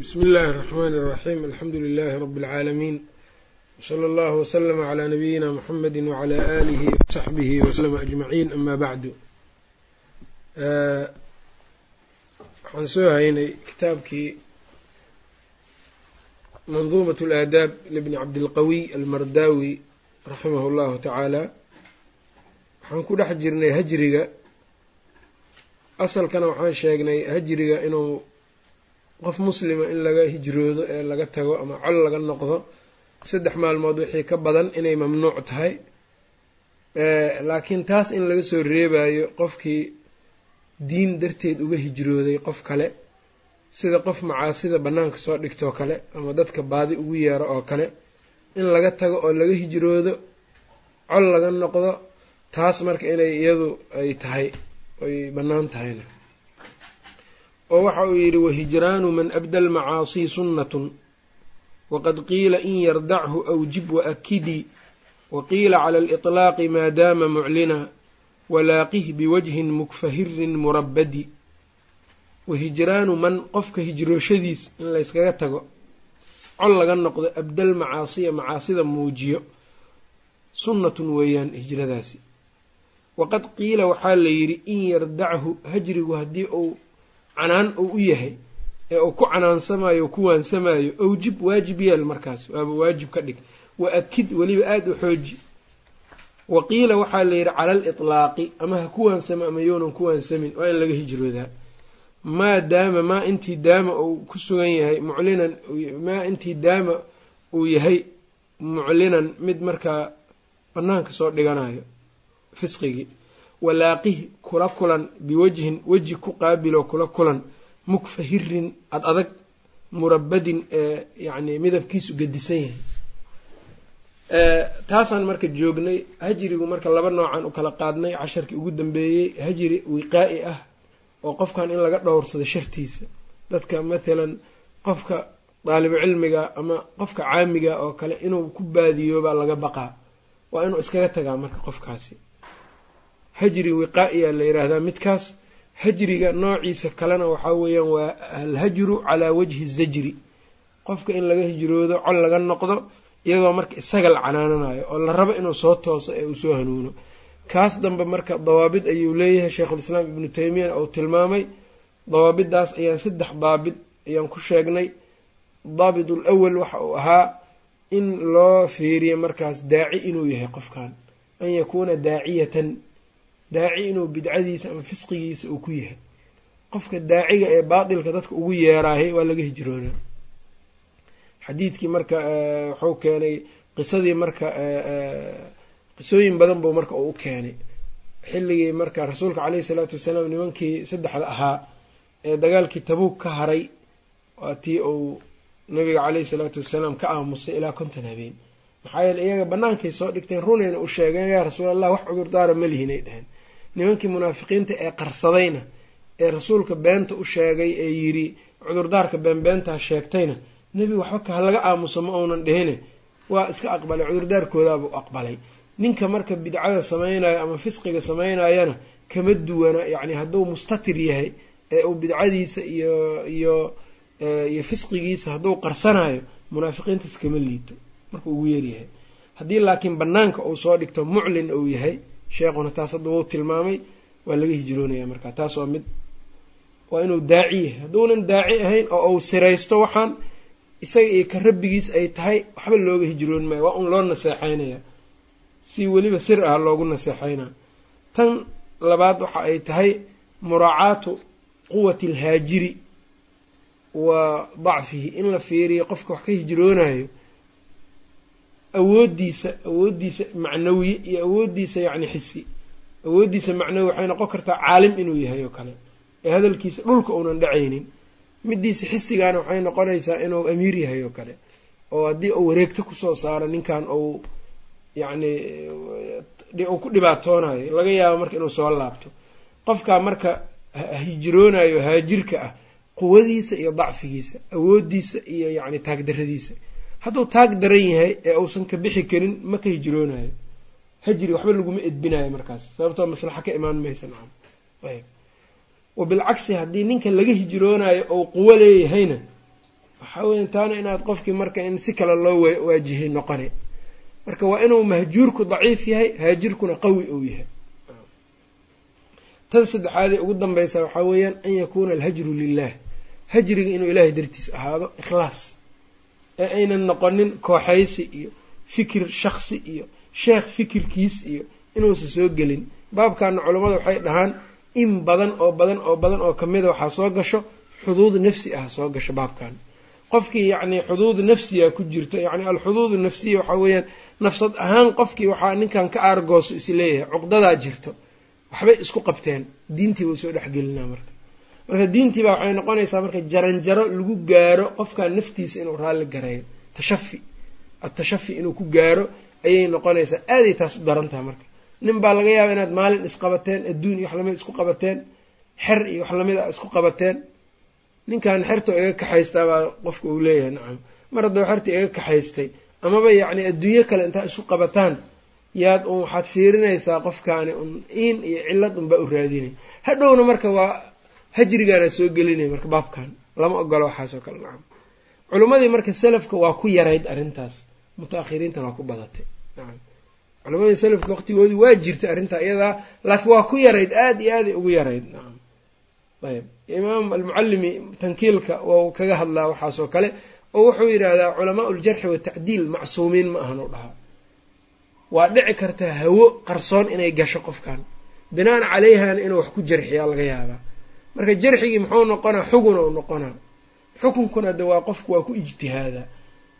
bsmi اllahi الرحmn الرaxيm alxamdu لlh rb العaalamiin wslى اllah wslm عlى nabiyina mxamedi wعlى alihi وsaxbihi wslm aجmaciin ama bacdu waxaan soo haynay kitaabkii mandumaة اlaadaab libni cabdilqawiy almardawi raximah اllahu tacaala waxaan ku dhex jirnay hajriga asalkana waxaan sheegnay hajriga inuu qof muslima in laga hijroodo ee laga tago ama col laga noqdo saddex maalmood wixii ka badan inay mamnuuc tahay. Laakiin taas in laga soo reebayo qofkii diin darteed uga hijrooday qof kale sida qof macaasida bannaanka soo dhigtoo kale ama dadka baadi ugu yeero oo kale in laga tago oo laga hijroodo col laga noqdo taas marka inay iyadu ay tahay ay bannaan tahayna oo waxa uu yidhi wahijraanu man abda almacaasii sunnatun waqad qiila in yardachu awjib waakidii waqiila cala aliطlaaqi maa daama muclina walaaqih biwajhin mukfahirin murabadi wahijraanu man qofka hijrooshadiis in layskaga tago col laga noqdo abdal macaasiya macaasida muujiyo sunnatun weeyaan hijradaasi. Waqad qiila waxaa la yidhi in yardachu hajrigu haddii uu canaan uu u yahay ee uu ku canaansamayo ku waansamayo awjib waajib yeel markaas waaba waajib ka dhig. Wa akid weliba aada u xooji. Wa qiila waxaa la yidhi cala aliطlaaqi ama ha ku waansamo ama younan ku waansamin waa in laga hijroodaa. Maa daama maa intii daama uu ku sugan yahay muclinan maa intii daama uu yahay muclinan mid markaa bannaanka soo dhiganayo fisqigii walaaqih kula kulan biwajhin weji ku qaabiloo kula kulan mukfahirin ad adag murabadin ee yacni midabkiisu gedisan yahay. Taasaan marka joognay hajrigu marka laba noocan u kala qaadnay casharkii ugu dambeeyey hajri wiqaa'i ah oo qofkan in laga dhowrsado shartiisa. Dadka mathalan qofka daalibu cilmiga ama qofka caamiga oo kale inuu ku baadiyoobaa laga baqaa. Waa inuu iskaga tagaa marka qofkaasi hajri wiqaa'iyaa la yidhaahdaa midkaas. Hajriga noociisa kalena waxaa weeyaan waa alhajru calaa wajhi zajri. Qofka in laga hijroodo col laga noqdo iyadoo marka isaga la canaananayo oo la rabo inuu soo tooso ee uu soo hanuuno. Kaas dambe marka dawaabid ayuu leeyahay sheikhulislaam ibnu taymiyana uu tilmaamay. Dawaabidaas ayaan saddex daabid ayaan ku sheegnay. Daabit alawal waxa uu ahaa in loo fiiriyo markaas daaci inuu yahay qofkan. An yakuuna daaciyatan daaci inuu bidcadiisa ama fisqigiisa uu ku yahay. Qofka daaciga ee baatilka dadka ugu yeeraahay waa laga hijroonaa xadiidkii marka wuxuu keenay qisadii marka qisooyin badan buu marka uu u keenay. Xilligii marka rasuulka caleyhi salaatu wasalaam nimankii saddexda ahaa ee dagaalkii tabuug ka haray waa tii uu nabiga caleyhi salaatu wasalaam ka aamusay ilaa konton habeen. Maxaa yeele iyaga bannaankay soo dhigteen runayna u sheegeen yaa rasuul allah wax cudurdaara ma lihinay dheheen nimankii munaafiqiinta ee qarsadayna ee rasuulka beenta u sheegay ee yidhi cudurdaarka beenbeentaa sheegtayna nebi waxba ka ha laga aamuso ma uunan dhehine. Waa iska aqbalay cudurdaarkoodaabuu aqbalay. Ninka marka bidcada samaynayo ama fisqiga samaynayana kama duwana yacni hadduu mustatir yahay ee uu bidcadiisa iyo iyo iyo fisqigiisa hadduu qarsanayo munaafiqiintaas kama liito. Markuu ugu yeeryahay haddii laakiin bannaanka uu soo dhigto muclin uu yahay sheekhuna taas hadda wuu tilmaamay waa laga hijroonaya marka. Taas waa mid waa inuu daaci yahay. Hadduunan daaci ahayn oo uu siraysto waxaan isaga iyo ka rabbigiis ay tahay waxba looga hijroon maayo. Waa un loo naseexeynaya si weliba sir ah loogu naseexeynaa tan labaad waxa ay tahay muraacaatu quwati alhaajiri wa dacfihi. In la fiiriyo qofka wax ka hijroonayo awooddiisa awooddiisa macnawiye iyo awooddiisa yacni xisi. Awooddiisa macnawi waxay noqon kartaa caalim inuu yahay oo kale. Ee hadalkiisa dhulka uunan dhacaynin middiisa xisigaana waxay noqonaysaa inuu amiir yahay oo kale. Oo haddii uu wareegto ku soo saaro ninkan uu yacni uu ku dhibaatoonayo laga yaabo marka inuu soo laabto. Qofkaa marka hijroonayo haajirka ah quwadiisa iyo dacfigiisa awooddiisa iyo yacni taagdarradiisa hadduu taag daran yahay ee uusan ka bixi karin ma ka hijroonayo. Hajri waxba laguma edbinayo markaas. Sababtoo maslaxa ka imaan maysa nacam. Ayb wabilcagsi haddii ninka laga hijroonayo ou quwo leeyahayna waxaa weya taana inaad qofkii marka in si kale loo waajihay noqona marka waa inuu mahjuurku daciif yahay haajirkuna qawi uu yahay. Tan saddexaadee ugu danbeysa waxaa weeyaan an yakuuna alhajru lilah hajriga inuu ilaahay dartiis ahaado ikhlaas ee aynan noqonin kooxaysi iyo fikir shaksi iyo sheekh fikirkiis iyo inuusan soo gelin. Baabkaana culammada waxay dhahaan in badan oo badan oo badan oo kamida waxaa soo gasho xuduud nafsi ah soo gasho baabkan. Qofkii yacni xuduud nafsiya ku jirto yacni alxuduud nafsiya waxaa weeyaan nafsad ahaan qofkii waxaa ninkan ka aargooso is leeyahay cuqdadaa jirto waxbay isku qabteen diintii buu soo dhexgelinaa marka marka diintii baa waxay noqonaysaa marka jaranjaro lagu gaaro qofkan naftiisa inuu raalli gareeyo. Tashafi. Atashafi inuu ku gaaro ayay noqonaysaa. Aaday taas u daran tahay marka. Nin baa laga yaaba inaad maalin isqabateen adduun iyo wax la mid isku qabateen xer iyo wax la mid a isku qabateen. Ninkan xerta iga kaxaystaa baa qofka uu leeyahay nacam. Mar haddaba xerta iga kaxaystay amaba yacni adduunyo kale intaa isu qabataan yaad un waxaad fiirinaysaa qofkaani un iin iyo cillad unbaa u raadinay hadhowna marka waa hajrigaana soo gelinaya marka baabkan. Lama ogolo waxaasoo kale nacam. Culimmadii marka salafka waa ku yarayd arrintaas. Muta-akhiriintana waa ku badatay nacam. Culimadii salafka waqtigoodii waa jirtay arrintaa iyadaa laakiin waa ku yarayd aada iyo aaday ugu yarayd nacam. Ayb imaam almucallimi tankiilka wau kaga hadlaa waxaasoo kale oo wuxuu yidhaahdaa culamaa uljarxi watacdiil macsuumiin ma ahan u dhahaa waa dhici kartaa hawo qarsoon inay gasho qofkan. Binaan calayhana inuu wax ku jarxiyaa laga yaabaa marka jarxigii muxuu noqonaa xugun ou noqonaa. Xukunkuna de waa qofku waa ku ijtihaadaa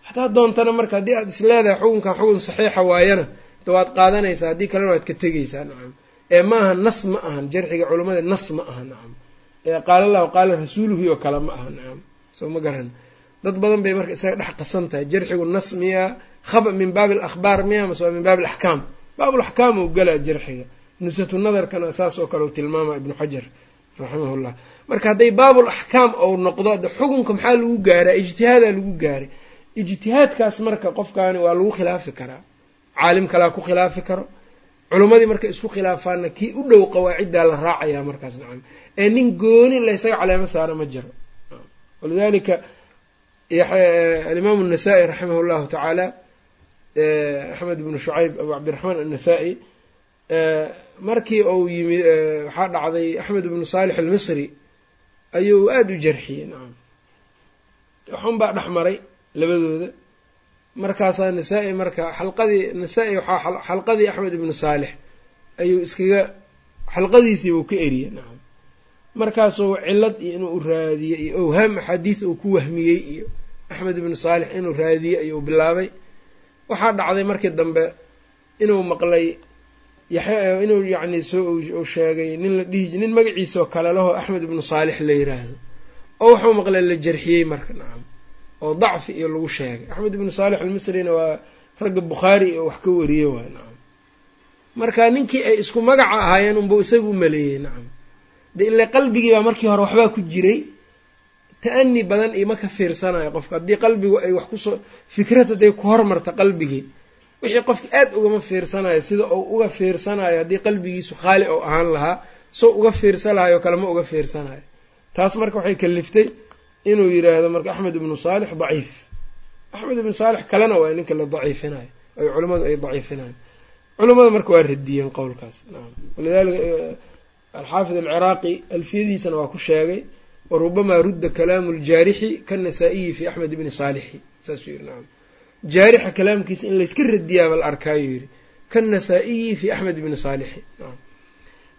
hataa doontana marka haddii aad isleedahay xukunkan xugun saxiixa waayana de waad qaadanaysaa haddii kalena waad ka tegaysaa nacam. Ee ma aha nas ma ahan jarxiga culammada nas ma aha nacam. Ee qaala allahu qaala rasuuluhi oo kale ma aha nacam. Soo ma garan. Dad badan bay marka isaga dhex qasan tahay jarxigu nas miyaa hab min baabi alakhbaar miya mase waa min baabi alaxkaam baabulaxkaam uu galaa jarxiga. Nusatu nadarkana saas oo kale uu tilmaama ibnu xajar raximahullah. Marka hadday baabul axkaam ou noqdo de xukunka maxaa lagu gaaraa ijtihaadaa lagu gaaray. Ijtihaadkaas marka qofkaani waa lagu khilaafi karaa. Caalim kalaa ku khilaafi karo. Culimmadii marka isku khilaafaanna kii u dhow qawaaciddaa la raacayaa markaas nacam. Ee nin gooni laysaga caleemo saaro ma jiro. Walidaalika eh, alimaamu annasaa-i raximah llahu tacaala eh, axmed ibnu shucayb abu cabdiraxmaan annasaa'i markii uu yimi waxaa dhacday axmed ibnu saalix almisri ayuu aada u jarxiyey nacam waxun baa dhex maray labadooda. Markaasaa nasaa-i marka xalqadii nasaa-i waxaa xalqadii axmed ibnu saalix ayuu iskaga xalqadiisii buu ka eriyey nacam markaasuu cilad iyo inuu raadiyey iyo owhaam axaadiis uu ku wahmiyey iyo axmed ibnu saalix inuu raadiyey ayuu bilaabay. Waxaa dhacday markii dambe inuu maqlay inuu yacni soo sheegay nin la dhihi nin magaciisao kale lahoo axmed ibnu saalix la yiraahdo. Oo wuxuu maqlay la jarxiyey marka nacam oo dacfi iyo lagu sheegay. Axmed ibnu saalix almisrina waa ragga bukhaari oo wax ka wariyey waay nacam marka ninkii ay isku magaca ahaayeen unbuu isaga u maleeyey nacam de ile qalbigii baa markii hore waxbaa ku jiray ta-ani badan ima ka fiirsanayo qofka. Haddii qalbigu ay wax ku soo fikrad hadday ku hormarta qalbigii wixii qofka aada ugama fiirsanayo sida uu uga fiirsanayo haddii qalbigiisu khaali ou ahaan lahaa soo uga fiirsan lahayo kale ma uga fiirsanayo. Taas marka waxay kaliftay inuu yidhaahdo marka axmed ibnu saalix daciif. Axmed ibnu saalix kalena waa ninka la daciifinayo ay culimmadu ay daciifinayo culimmada marka waa radiyeen qowlkaas. Nacam walidalika alxaafid alciraaqi alfiyadiisana waa ku sheegay warubamaa rudda kalaamu ljaarixi kannasaa-iyi fi axmed ibni saalixi. Saasuu yidhi nacam jaarixa kalaamkiisa in layska radiyaaba la arkaayuu yidhi kannasaa-iyi fi axmed ibni saalixi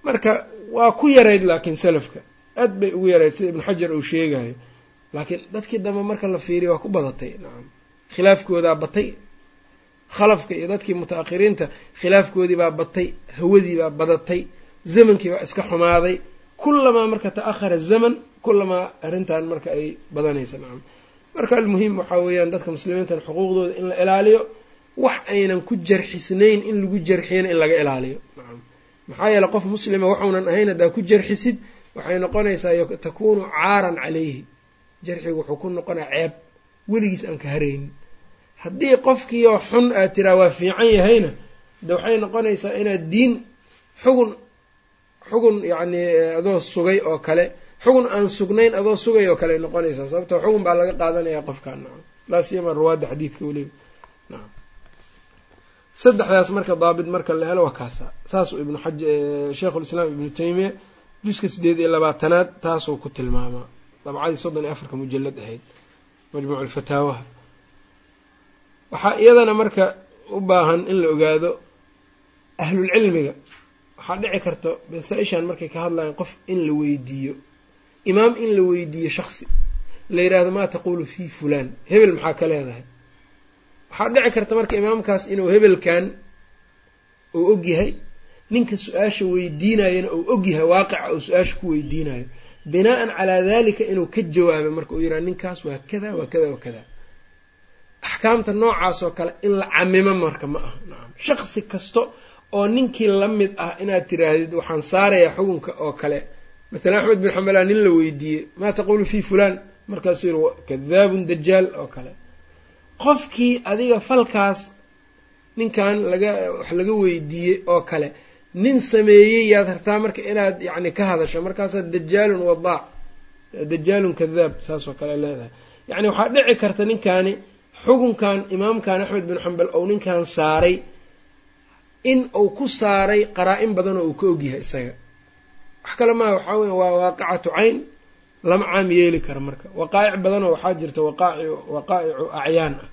marka waa ku yarayd laakiin salafka. Aad bay ugu yarayd sida ibnu xajar uu sheegayo laakiin dadkii dambe marka la fiiriya waa ku badatay. Nacam khilaafkoodaa batay. Khalafka iyo dadkii muta-akhiriinta khilaafkoodii baa batay. Hawadii baa badatay. Zamankii baa iska xumaaday. Kulamaa marka ta-ahara zaman kulamaa arrintan marka ay badanaysa. Nacam marka almuhim waxaa weeyaan dadka muslimiintan xuquuqdooda in la ilaaliyo wax aynan ku jarxisnayn in lagu jarxiyana in laga ilaaliyo. Maxaa yeele qof muslima waxuunan ahayn haddaa ku jarxisid waxay noqonaysaa takuunu caaran calayhi. Jarxigu wuxuu ku noqonaa ceeb. Weligiis aan ka haraynin. Haddii qofkiioo xun aad tiraa waa fiican yahayna de waxay noqonaysaa inaad diin xugun xugun yacni adoo sugay oo kale xugun aan sugnayn adoo sugay oo kale noqonaysaa. Sababto xugun baa laga qaadanayaa qofkaan. Nacam laa siyama ruwaadda xadiidka weliba. Nacam saddexdaas marka daabit marka la helo waa kaasa. Saasuu ibnu xaj sheikhulislaam ibnu taymiya juska sideed iyo labaatanaad taasuu ku tilmaamaa dabcadii soddon iyo afarka mujalad ahayd. Majmuuc alfataawaha waxaa iyadana marka u baahan in la ogaado ahlulcilmiga waxaa dhici karta masaa-ishan markay ka hadlayaan qof in la weydiiyo imaam in la weydiiyo shaksi la yidhaahdo maa taquulu fii fulaan hebel maxaa ka leedahay waxaa dhici karta marka imaamkaas inuu hebelkan uu ogyahay ninka su'aasha weydiinayana uu ogyahay waaqica uu su'aasha ku weydiinayo. Binaa-an calaa dalika inuu ka jawaabo marka uu yidhaha ninkaas waa kada waa kada waa kada. Axkaamta noocaas oo kale in la camimo marka ma aha. Nacam shaksi kasta oo ninkii la mid ah inaad tiraahdid waxaan saarayaa xukunka oo kale mathalan axmed bin xambala nin la weydiiyey maa taquulu fii fulaan? Markaasuu yihi kadaabun dajaal oo kale. Qofkii adiga falkaas ninkan laga wax laga weydiiyey oo kale nin sameeyey yaad hartaa marka inaad yacni ka hadasho. Markaasaad dajaalun wadaac dajaalun kadaab saas oo kale leedahay. Yacni waxaa dhici karta ninkaani xukunkan imaamkan axmed bin xambal ou ninkan saaray in uu ku saaray qaraa-in badan oo uu ka ogyahay isaga wax kale maaha waxaa weya waa waaqicatu cayn lama caam yeeli kara marka. Waqaa'ic badanoo waxaa jirta waqaa'icu acyaan ah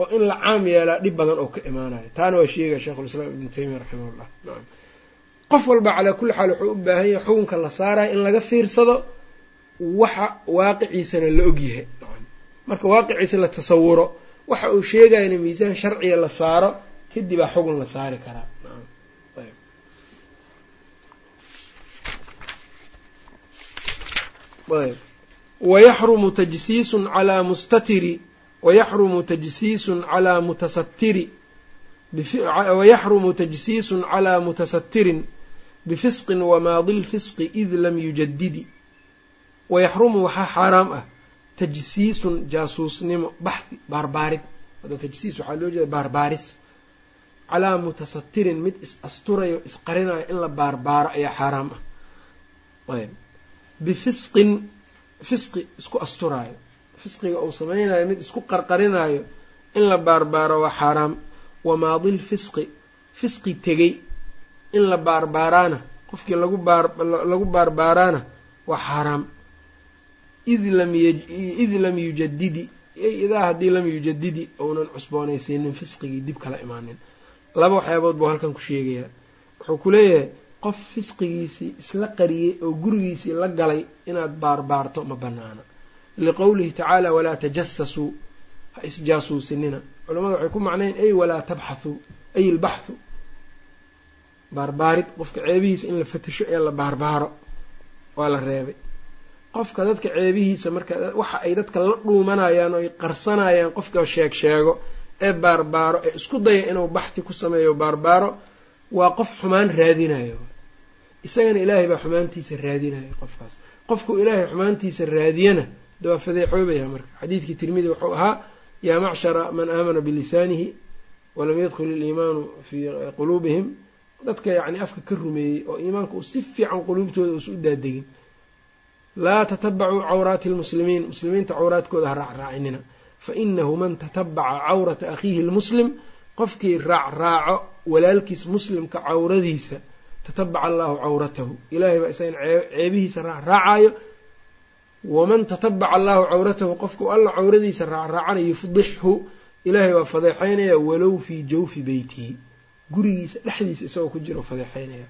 oo in la caam yeelaa dhib badan oo ka imaanayo. Taana waa sheegaya sheikhulislaam ibnu taymiya raximahullah. Nacam qof walba calaa kulli xaal wuxuu u baahan yahay xukunka la saaraya in laga fiirsado waxa waaqiciisana la ogyahay nacam marka waaqiciisa la tasawuro waxa uu sheegayana miisaan sharciga la saaro kadib baa xugun la saari karaa nacam ayb ayb wayaxrumu tajsiisun calaa mustatiri wayaxrumu tajsiisun calaa mutasatiri wayaxrumu tajsiisun calaa mutasatirin bifisqin wamaadi lfisqi id lam yujadidi wayaxrumu waxaa xaaraam ah tajsiisun jaasuusnimo baxdi baarbaarid hadda tajsiis waxaa loo jeeda baarbaaris calaa mutasatirin mid is asturayo isqarinayo in la baarbaaro ayaa xaaraam ah. Ayb bifisqin fisqi isku asturaayo. fisqiga uu samaynayo mid isku qarqarinaayo in la baarbaaro waa xaaraam. Wamaadi lfisqi fisqi tegey. In la baarbaaraana qofkii lagu baalagu baarbaaraana waa xaaraam. id la mid lam yujadidi idaa haddii lam yujadidi ounan cusboonaysiinin fisqigii dib kala imaanin. Laba waxyaabood buu halkan ku sheegayaa. Wuxuu ku leeyahay qof fisqigiisii isla qariyey oo gurigiisii la galay inaad baarbaarto ma banaana liqowlihi tacaala walaa tajasasuu ha isjaasuusinina. Culamada waxay ku macnayn ay walaa tabxathuu ay ilbaxthu. Baarbaarid qofka ceebihiisa in la fatasho ee la baarbaaro waa la reebay. Qofka dadka ceebihiisa marka waxa ay dadka la dhuumanayaan oo ay qarsanayaan qofka sheeg sheego ee baarbaaro ee isku daya inuu baxti ku sameeyo baarbaaro waa qof xumaan raadinayo isagana ilaahay baa xumaantiisa raadinayo qofkaas. Qofku ilaahay xumaantiisa raadiyana de waa fadeexoobaya marka. Xadiidkii tirmidi wuxuu ahaa yaa macshara man aamana bilisaanihi walam yadkhul iliimaanu fii quluubihim. Dadka yacni afka ka rumeeyey oo iimaanka uu si fiican quluubtooda uusa u daadegin. Laa tatabacuu cawraati lmuslimiin muslimiinta cawraadkooda ha raacraacinina. Fa inahu man tatabaca cawrata akhiihi lmuslim qofkii raacraaco walaalkiis muslimka cawradiisa tatabaca allaahu cawratahu. Ilaahay baa isagan ceebihiisa raacraacayo waman tatabaca allaahu cawratahu qofku alla cawradiisa raacraacanayo yufdixhu. Ilaahay waa fadeexaynaya walow fii jawfi beytihi gurigiisa dhexdiisa isagoo ku jiro fadeexaynaya.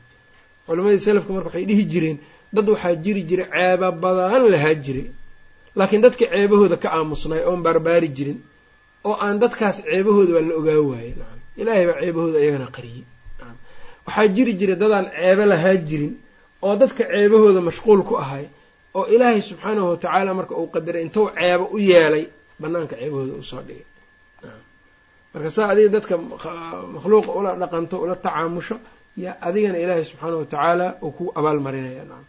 Culimadii selafka marka waxay dhihi jireen dad waxaa jiri jiray ceeba badan lahaa jiray. Laakiin dadka ceebahooda ka aamusnay oon baarbaari jirin. Oo aan dadkaas ceebahooda waa la ogaa waayey. Ilaahay baa ceebahooda iyagana qariyey waxaa jiri jiray dadaan ceebo lahaa jirin oo dadka ceebahooda mashquul ku ahay oo ilaahay subxaanahu watacaala marka uu qadaray intuu ceebo u yeelay banaanka ceebahooda u soo dhigay. Marka saa adiga dadka makhluuqa ula dhaqanto ula tacaamusho yaa adigana ilaahay subxaanahu watacaala uu ku abaalmarinaya nacam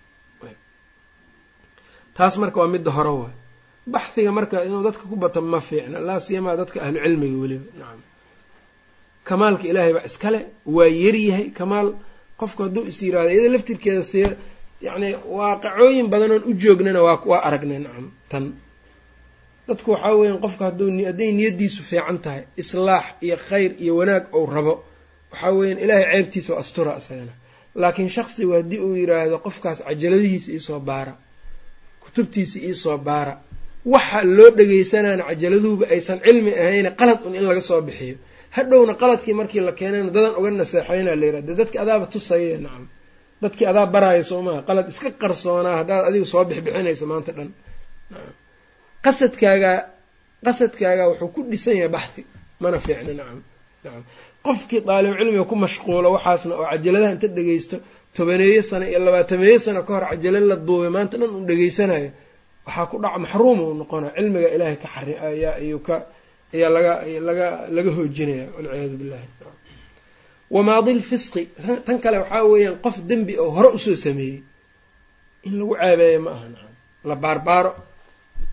taas marka waa midda hore waay. Baxhiga marka inuu dadka ku bato ma fiicna laa siyamaa dadka ahlu cilmiga weliba. Nacam kamaalka ilaahay baa iskale waa yaryahay kamaal. Qofku hadduu is yiraahdo iyada laftirkeeda see yacni waaqicooyin badanoon u joognana waa waa aragnay nacam tan. Dadku waxaa weeyaan qofka hadduu hadday niyaddiisu fiican tahay islaax iyo khayr iyo wanaag ou rabo waxaa weeyaan ilaahay ceebtiisa oo astura isagana laakiin shaksigu haddii uu yidhaahdo qofkaas cajaladihiisa iisoo baara kutubtiisa iisoo baara waxa loo dhegeysanana cajaladuhuba aysan cilmi ahayne qalad un in laga soo bixiyo hadhowna qaladkii markii la keenayna dadan uga naseexayna la yirahda dadki adaaba tusaya nacam. Dadkii adaa baraayo soo maha qalad iska qarsoonaa haddaad adigu soo bixbixinayso maanta dhan. Qasadkaagaa qasadkaagaa wuxuu ku dhisan yahay baxhi mana fiicna nacam. Nacam. Qofkii daalib cilmiga ku mashquulo waxaasna oo cajaladaha inta dhegeysto tobaneeyo sano iyo labaatameeyo sano ka hor cajalo la duubay maanta dhan uu dhegeysanayo waxaa ku dhaca maxruuma uu noqona cilmiga ilaahay ka xari ayuu ka ayaa laga laga laga hoojinaya walciyaadu billahi wamaadi lfisqi tan kale waxaa weeyaan qof dembi oo hore u soo sameeyey in lagu ceebeeyo ma aha la baarbaaro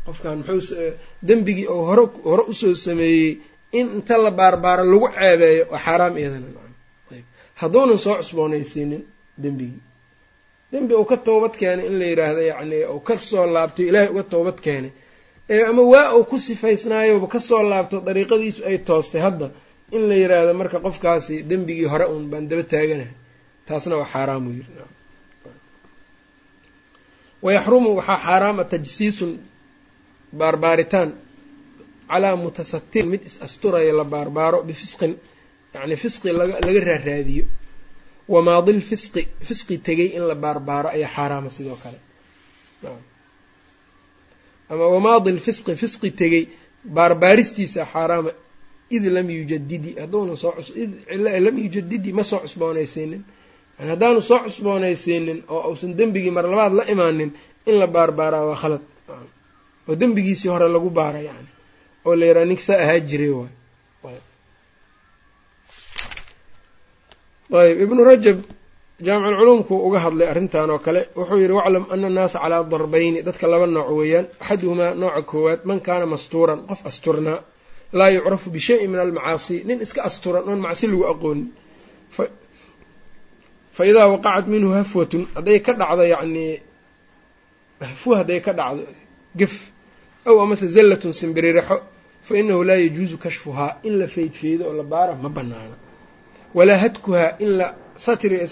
qofkan muxuu dembigii oo hore hore u soo sameeyey in inta la baarbaaro lagu ceebeeyo waa xaaraam iyadana ayb. Hadduunan soo cusboonaysiinin dembigii. Dembi uu ka toobad keenay in la yidhaahdo yacni uu ka soo laabtay ilaahay uga toobad keenay ee ama waa uu ku sifaysnaayoba ka soo laabto dariiqadiisu ay toostay. Hadda in la yidhaahdo marka qofkaasi dembigii hore uun baan daba taaganahay taasna waa xaaraamuu yiri. Wayaxrumu waxaa xaaraama tajsiisun baarbaaritaan calaa mutasatir mid is asturaya la baarbaaro bifisqin yacni fisqi laga laga raaraadiyo. Wamaadi lfisqi fisqi tegay in la baarbaaro ayaa xaaraama sidoo kale ama wamaadi lfisqi fisqi tegey baarbaaristiisa xaaraama. Id lam yujadidi hadduuna soo id lam yujadidi ma soo cusboonaysiinin haddaanu soo cusboonaysiinin oo uusan dembigii mar labaad la imaanin in la baarbaaraa waa khalad. Oo dembigiisii hore lagu baara yani oo la yaraha ninka saa ahaa jiray waay. Ayb ibnu rajab jaamiculculuumku uga hadlay arrintan oo kale wuxuu yidhi waclam ana annaasa calaa darbayni. Dadka laba nooc weeyaan. Axaduhumaa nooca koowaad man kaana mastuuran qof asturnaa laa yucrafu bishayin min almacaasi. Nin iska asturan oon macsi lagu aqoonin. Fa idaa waqacat minhu hafwatun hadday ka dhacdo yacnii hafwa hadday ka dhacdo gef aw amase zallatun simbiririxo fa inahu laa yajuusu kashfuhaa in la feydfeedo oo la baara ma banaana walaa hadkuhaa in la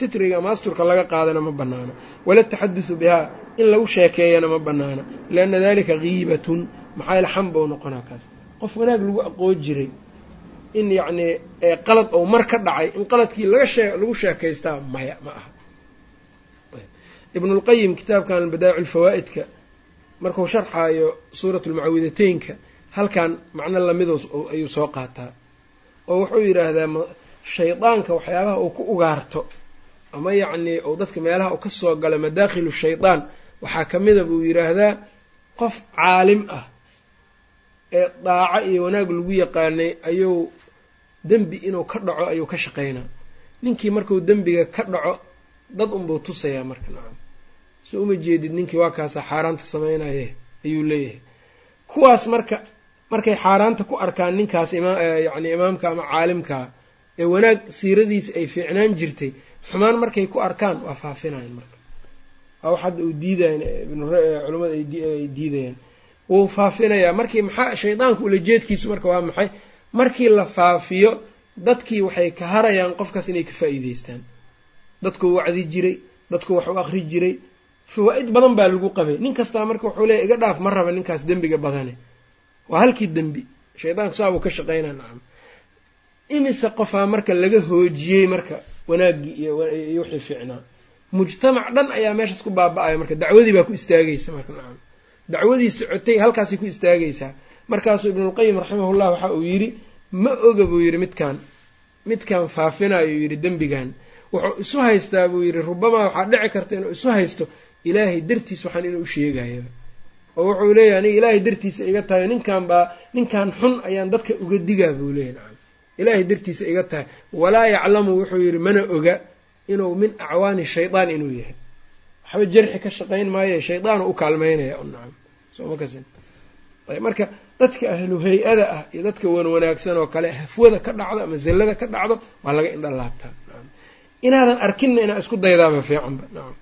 sitriga ama asturka laga qaadana ma banaana wala ataxadusu bihaa in lagu sheekeeyana ma banaana lianna dalika kiibatun maxaa yaele xam bou noqonaa kaas. Qof wanaag lagu aqoon jiray in yacnii qalad ou mar ka dhacay in qaladkii laga shee lagu sheekaystaa maya ma aha. Ibnulqayim kitaabkan badaa'icu lfawaa'idka marku sharxaayo suurat lmucawidateynka halkan macno lamido ayuu soo qaataa. Oo wuxuu yidhaahdaa shaydaanka waxyaabaha uu ku ugaarto ama yacnii uu dadka meelaha uu ka soo galo madaakhilu shaydaan waxaa ka mida buu yidhaahdaa qof caalim ah ee daaco iyo wanaag lagu yaqaanay ayuu dembi inuu ka dhaco ayuu ka shaqaynaa. Ninkii markuu dembiga ka dhaco dad unbuu tusayaa marka nacam. So uma jeedid ninkii waa kaasa xaaraanta samaynaye ayuu leeyahay. Kuwaas marka markay xaaraanta ku arkaan ninkaas ima yacni imaamka ama caalimkaa ee wanaag siiradiisa ay fiicnaan jirtay xumaan markay ku arkaan waa faafinayan marka. Waa wax hadda uu diidayan culamada ay diidayaan wuu faafinayaa. Markii maxaa shaydaanka ulajeedkiisu marka waa maxay? Markii la faafiyo dadkii waxay ka harayaan qofkaas inay ka faa'iideystaan dadkuu wacdi jiray dadku wax u akri jiray. Fawaa-id badan baa lagu qabay. Nin kastaa marka wuxuu leeya iga dhaaf ma raba ninkaas dembiga badane. Waa halkii dembi. Shaydaanku saabuu ka shaqaynaa nacam imise qofaa marka laga hoojiyey marka wanaaggii iyo wixii fiicnaa mujtamac dhan ayaa meeshaas ku baaba-aya marka dacwadii baa ku istaagaysa marka nacam. Dacwadii socotay halkaasay ku istaagaysaa. Markaasuu ibnulqayim raximahullah waxa uu yidhi ma oga buu yidhi midkaan. Midkaan faafinayo yidhi dembigan wuxuu isu haystaa buu yidhi rubamaa waxaa dhici karta inuu isu haysto ilaahay dartiis waxaan inuu usheegaya oo wuxuu leeyahay aniga ilaahay dartiisa iga tahay ninkan baa ninkan xun ayaan dadka uga digaa buu leeyahy nacam ilaahay dartiisa iga tahay. Walaa yaclamu wuxuu yidhi mana oga inuu min acwaani shaydaan inuu yahay. Waxba jarxi ka shaqayn maaye shaydaanu u kaalmeynaya nacam. Sooma kasin. Ayb marka dadka ahlu hay'ada ah iyo dadka wan wanaagsan oo kale hafwada ka dhacdo ama zallada ka dhacdo waa laga indha laabtaa. Nacam. Inaadan arkinna inaa isku daydaaba fiicanba. Nacam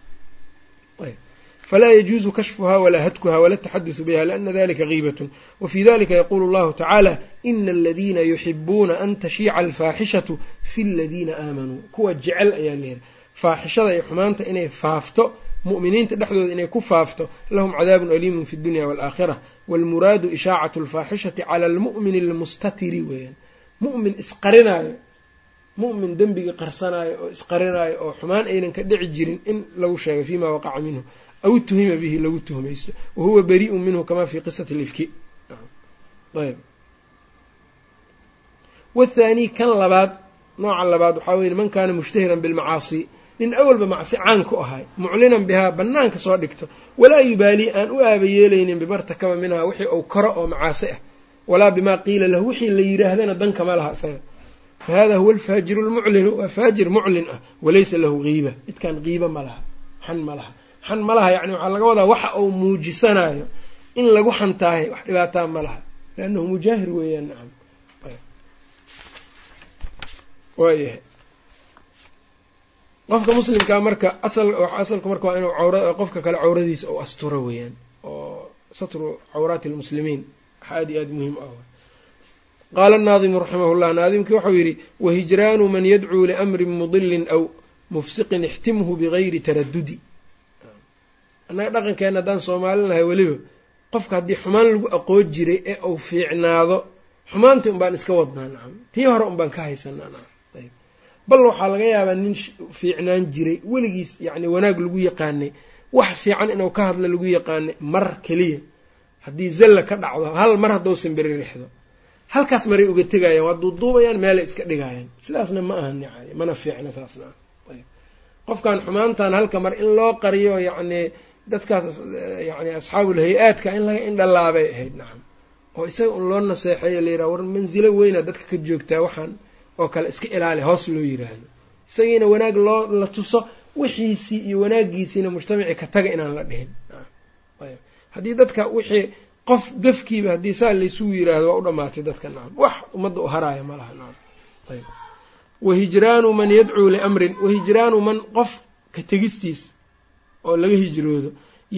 falaa yajuuzu kashfuha walaa hadkuha wala ataxadusu biha liana dalika giibatun wafii dalika yaquulu allahu tacaala ina aladiina yuxibuuna an tashiica alfaaxishatu fi ladiina aamanuu kuwa jecel ayaa leeyahay faaxishada iyo xumaanta inay faafto mu'miniinta dhexdooda inay ku faafto lahum cadaabun aliimun fi dunya waalaakhira waalmuraadu ishaacatu alfaaxishati cala almu'mini almustatiri weeyaan mu'min isqarinaayo mu'min dembigii qarsanaayo oo isqarinaayo oo xumaan aynan ka dhici jirin in lagu sheegay fiima waqaca minhu aw tuhima bihi lagu tuhmaysto wahuwa barii'un minhu kama fi qisati lifki ayb wathaani kan labaad nooca labaad waxaa weye man kaana mushtahiran bilmacaasi nin awalba macsi caan ku ahay muclinan bihaa bannaanka soo dhigto walaa yubaalii aan u aaba yeelaynin bimartakaba minhaa wixii uu karo oo macaasi ah walaa bimaa qiila lahu wixii la yidhaahdana dankama laha isaga fa hada huwa alfaajiru lmuclinu waa faajir muclin ah walaysa lahu qiiba midkaan qiiba ma laha xan ma laha xan ma laha yani waxaa laga wadaa waxa uu muujisanayo in lagu xantaahay wax dhibaataa ma laha. Liannahu mujaahir weeyaan nacam waayahay. Qofka muslimkaa marka asal asalku marka waa inuu cawra qofka kale cawradiisa uu asturo weeyaan oo satru cawraati almuslimiin wax aada iyo aada muhiim ah. Qaala annaadimu raximah llah naadimkii waxau yidhi wahijraanu man yadcuu liamrin mudilin aw mufsiqin ixtimhu bigayri taradudi annaga dhaqankeenna haddaan soomaalinahay weliba qofka haddii xumaan lagu aqoon jiray ee uu fiicnaado xumaantii un baan iska wadnaa nacam tii hore un baan ka haysanaa nacam ayb bal waxaa laga yaabaa nin fiicnaan jiray weligiis yacni wanaag lagu yaqaanay wax fiican inuu ka hadla lagu yaqaanay mar keliya. Haddii zalla ka dhacdo hal mar haddousan beririxdo halkaas maray uga tegayaan waa duuduubayaan meelay iska dhigayaan. Sidaasna ma ahan yani mana fiicna saasna. Ayb qofkan xumaantan halka mar in loo qariyo yacni dadkaas yani asxaabul hay'aadka in laga indhalaabay ahayd nacam oo isaga un loo naseexeeyo la yidhaha war mansilo weyna dadka ka joogtaa waxaan oo kale iska ilaali hoos loo yiraahdo. Isagiina wanaag loo la tuso wixiisii iyo wanaaggiisiina mujtamacii ka taga inaan la dhihin. Haddii dadka wixii qof gafkiiba haddii saa laysugu yiraahdo waa u dhamaatay dadka nacam wax ummadda u haraaya ma laha nacam ayb wahijraanu man yadcuu liamrin wahijraanu man qof ka tegistiis oo laga hijroodo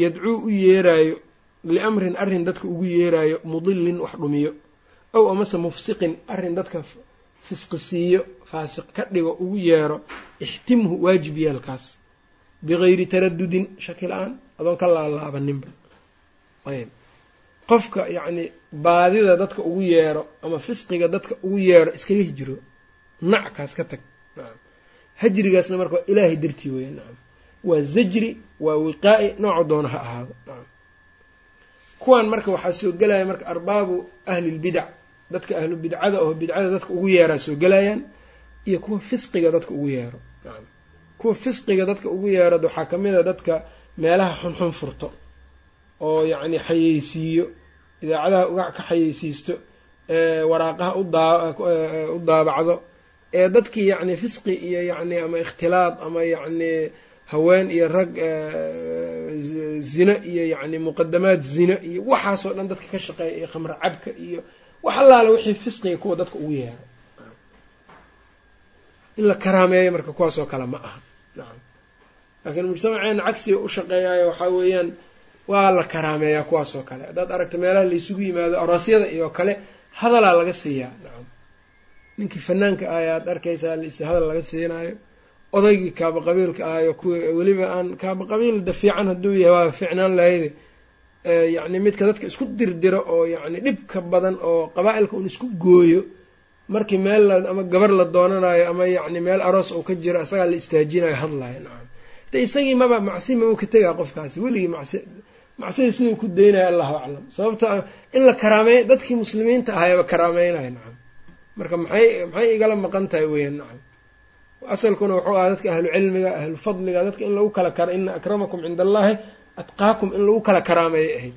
yadcuu u yeeraayo liamrin arrin dadka ugu yeeraayo mudilin wax dhumiyo ow amase mufsiqin arrin dadka fisqisiiyo faasiq ka dhigo ugu yeero ixtimhu waajib yeelkaas bigayri taradudin shaki la'aan adoon ka laalaabaninba ayb. Qofka yacni baadida dadka ugu yeero ama fisqiga dadka ugu yeero iskaga hijiro nackaas ka tag. Hajrigaasna marka ilaahay dartii weya nacam waa zajri waa wiqaa'i nooca doona ha ahaado. Kuwan marka waxaa soo gelaya marka arbaabu ahlilbidac dadka ahlu bidcada oo bidcada dadka ugu yeeraa soo gelayaan iyo kuwa fisqiga dadka ugu yeero. Kuwa fisqiga dadka ugu yeerad waxaa ka mid a dadka meelaha xunxun furto oo yacni xayeysiiyo idaacadaha ugac ka xayeysiisto waraaqaha u daabacdo ee dadkii yacni fisqi iyo yacni ama ikhtilaad ama yacni haween iyo rag zina iyo yacni muqadamaad zina iyo waxaasoo dhan dadka ka shaqeeya iyo khamro cabka iyo wax allaale wixii fisqiga kuwa dadka ugu yeero in la karaameeyo marka kuwaasoo kale ma aha. Nacam laakiin mujtamaceena cagsiga u shaqeeyaayo waxaa weeyaan waa la karaameeyaa kuwaasoo kale. Haddaad aragto meelaha laysugu yimaado aroosyada iyo kale hadalaa laga siiyaa. Nacam ninkii fanaanka ah ayaad arkaysaa hadal laga siinaayo odaygii kaaba qabiilka ahayo kuwi weliba aan kaaba qabiil da fiican hadduu yahay waa fiicnaan lahayde yacni midka dadka isku dirdiro oo yacni dhibka badan oo qabaa-ilka un isku gooyo markii meel ama gabar la doonanayo ama yacni meel aroos uu ka jiro isagaa la istaajinayo hadlayo nacam. De isagii maba macsi maba ka tegaa qofkaasi weligii macsi macsida sidau ku daynaya allahu aclam. Sababto in la karaameey dadkii muslimiinta ahayaba karaameynaya nacam. Marka maxay maxay igala maqan tahay weeyaan nacam asalkuna wuxuu ahaa dadka ahlu cilmiga ahlu dadka in lagu kala kara ina akramakum cinda allaahi atqaakum in lagu kala karaameeyo ahayd.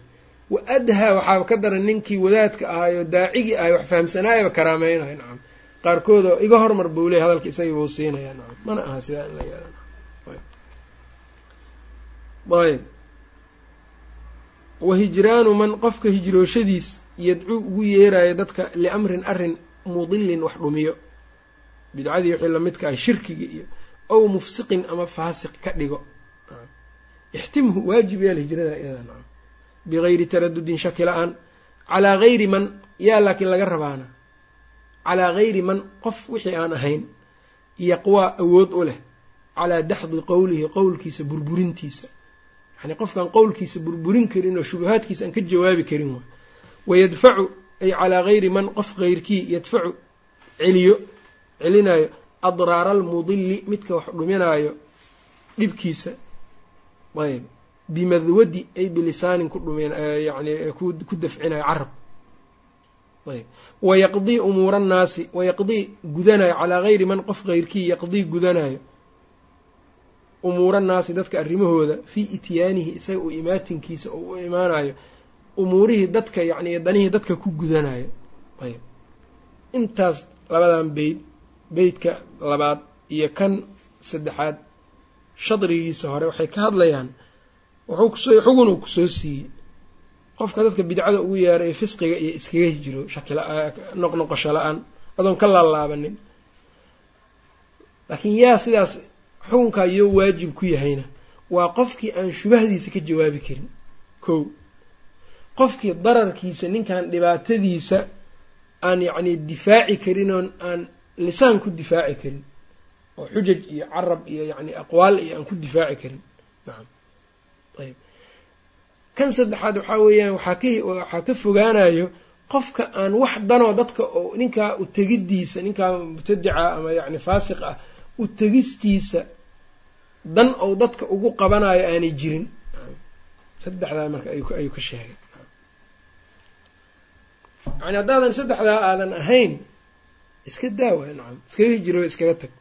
Wa adhaa waxaaba ka daran ninkii wadaadka ahayo daacigii ahay wax fahamsanaayaba karaameynaya nacam qaarkoodoo iga hormar buu leey hadalka isagii buu siinaya nacam mana aha sidaa in la yeela ayb. Wahijraanu man qofka hijrooshadiis yadcuu ugu yeerayo dadka liamrin arrin mudilin wax dhumiyo bidcadii wixii ah shirkiga iyo ow mufsiqin ama faasiq ka dhigo. Ixtimhu waajib yeel hijrada iyada bigayri taradudin shaki la'aan calaa gayri man yaa laakiin laga rabaana. Calaa gayri man qof wixii aan ahayn yaqwaa awood u leh. Calaa daxdi qowlihi qowlkiisa burburintiisa. Yani qofkaan qowlkiisa burburin karin oo shubahaadkiisa aan ka jawaabi karin wayadfacu ay calaa gayri man qof keyrkii yadfacu celiyo celinayo adraara almudili midka wax dhuminaayo dhibkiisa. Ayb. Bimadwadi ay bilisaanin ku dhumin yani ku dafcinayo carab. Ayb. Wayaqdii umuura annaasi wayaqdii gudanayo calaa gayri man qof keyrkii yaqdii gudanayo umuura annaasi dadka arrimahooda fii ityaanihi isaga u imaatinkiisa oo u imaanayo umuurihii dadka yacni danihii dadka ku gudanayo ayb. Intaas labadan beyd beydka labaad iyo kan saddexaad. Shadrigiisa hore waxay ka hadlayaan xugunuu ku soo siiyey. Qofka dadka bidcada ugu yeera ee fisqiga iyo iskaga hijiro shakinoqnoqosho la'aan adoon ka laalaabanin. Laakiin yaa sidaas xukunkaa yoo waajib ku yahayna waa qofkii aan shubahdiisa ka jawaabi karin. Kow qofkii dararkiisa ninkan dhibaatadiisa aan yacni difaaci karin oon aan lisaan ku difaaci karin oo xujaj iyo carab iyo yacni aqwaal iyo aan ku difaaci karin. Nacam ayb kan saddexaad waxaa weeyaan waxaa ka waxaa ka fogaanayo qofka aan wax danoo dadka oo ninkaa u tegiddiisa ninkaa mubtadica ama yacni faasiq ah u tegistiisa dan ou dadka ugu qabanayo aanay jirin. Saddexdaa marka ayuu ka sheegay. Yani haddaadan saddexdaa aadan ahayn iska daawa nacam. Iskaga hijiro iskaga tag.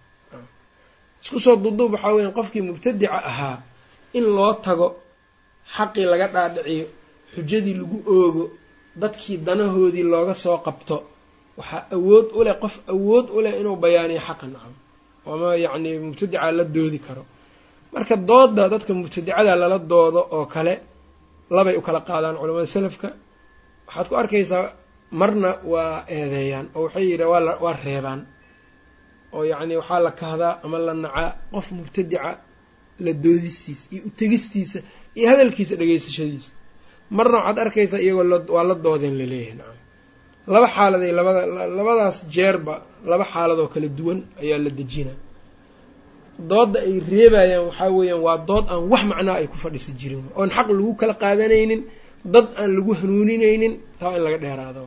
Isku soo duduub waxaa weya qofkii mubtadica ahaa in loo tago xaqii laga dhaadhiciyo xujadii lagu oogo dadkii danahoodii looga soo qabto waxaa awood u leh qof awood u leh inuu bayaaniyo xaqa nacam. Ama yacni mubtadica la doodi karo. Marka dooda dadka mubtadicada lala doodo oo kale labay u kala qaadaan culamada salafka. Waxaad ku arkaysaa marna waa eedeeyaan oo waxay yidha waa reebaan. oo yacni waxaa la kahdaa ama la nacaa qof mubtadica la doodistiisa iyo utegistiisa iyo hadalkiisa dhegeysashadiisa marna waxaad arkaysaa iyagoo waa la doodeen la leeyahay nacam. Laba xaaladay labada labadaas jeerba laba xaaladoo kala duwan ayaa la dejina doodda ay reebayaan waxaa weeyaan waa dood aan wax macnaa ay ku fadhisi jirin. Oon xaq lagu kala qaadanaynin dad aan lagu hanuuninaynin taa in laga dheeraado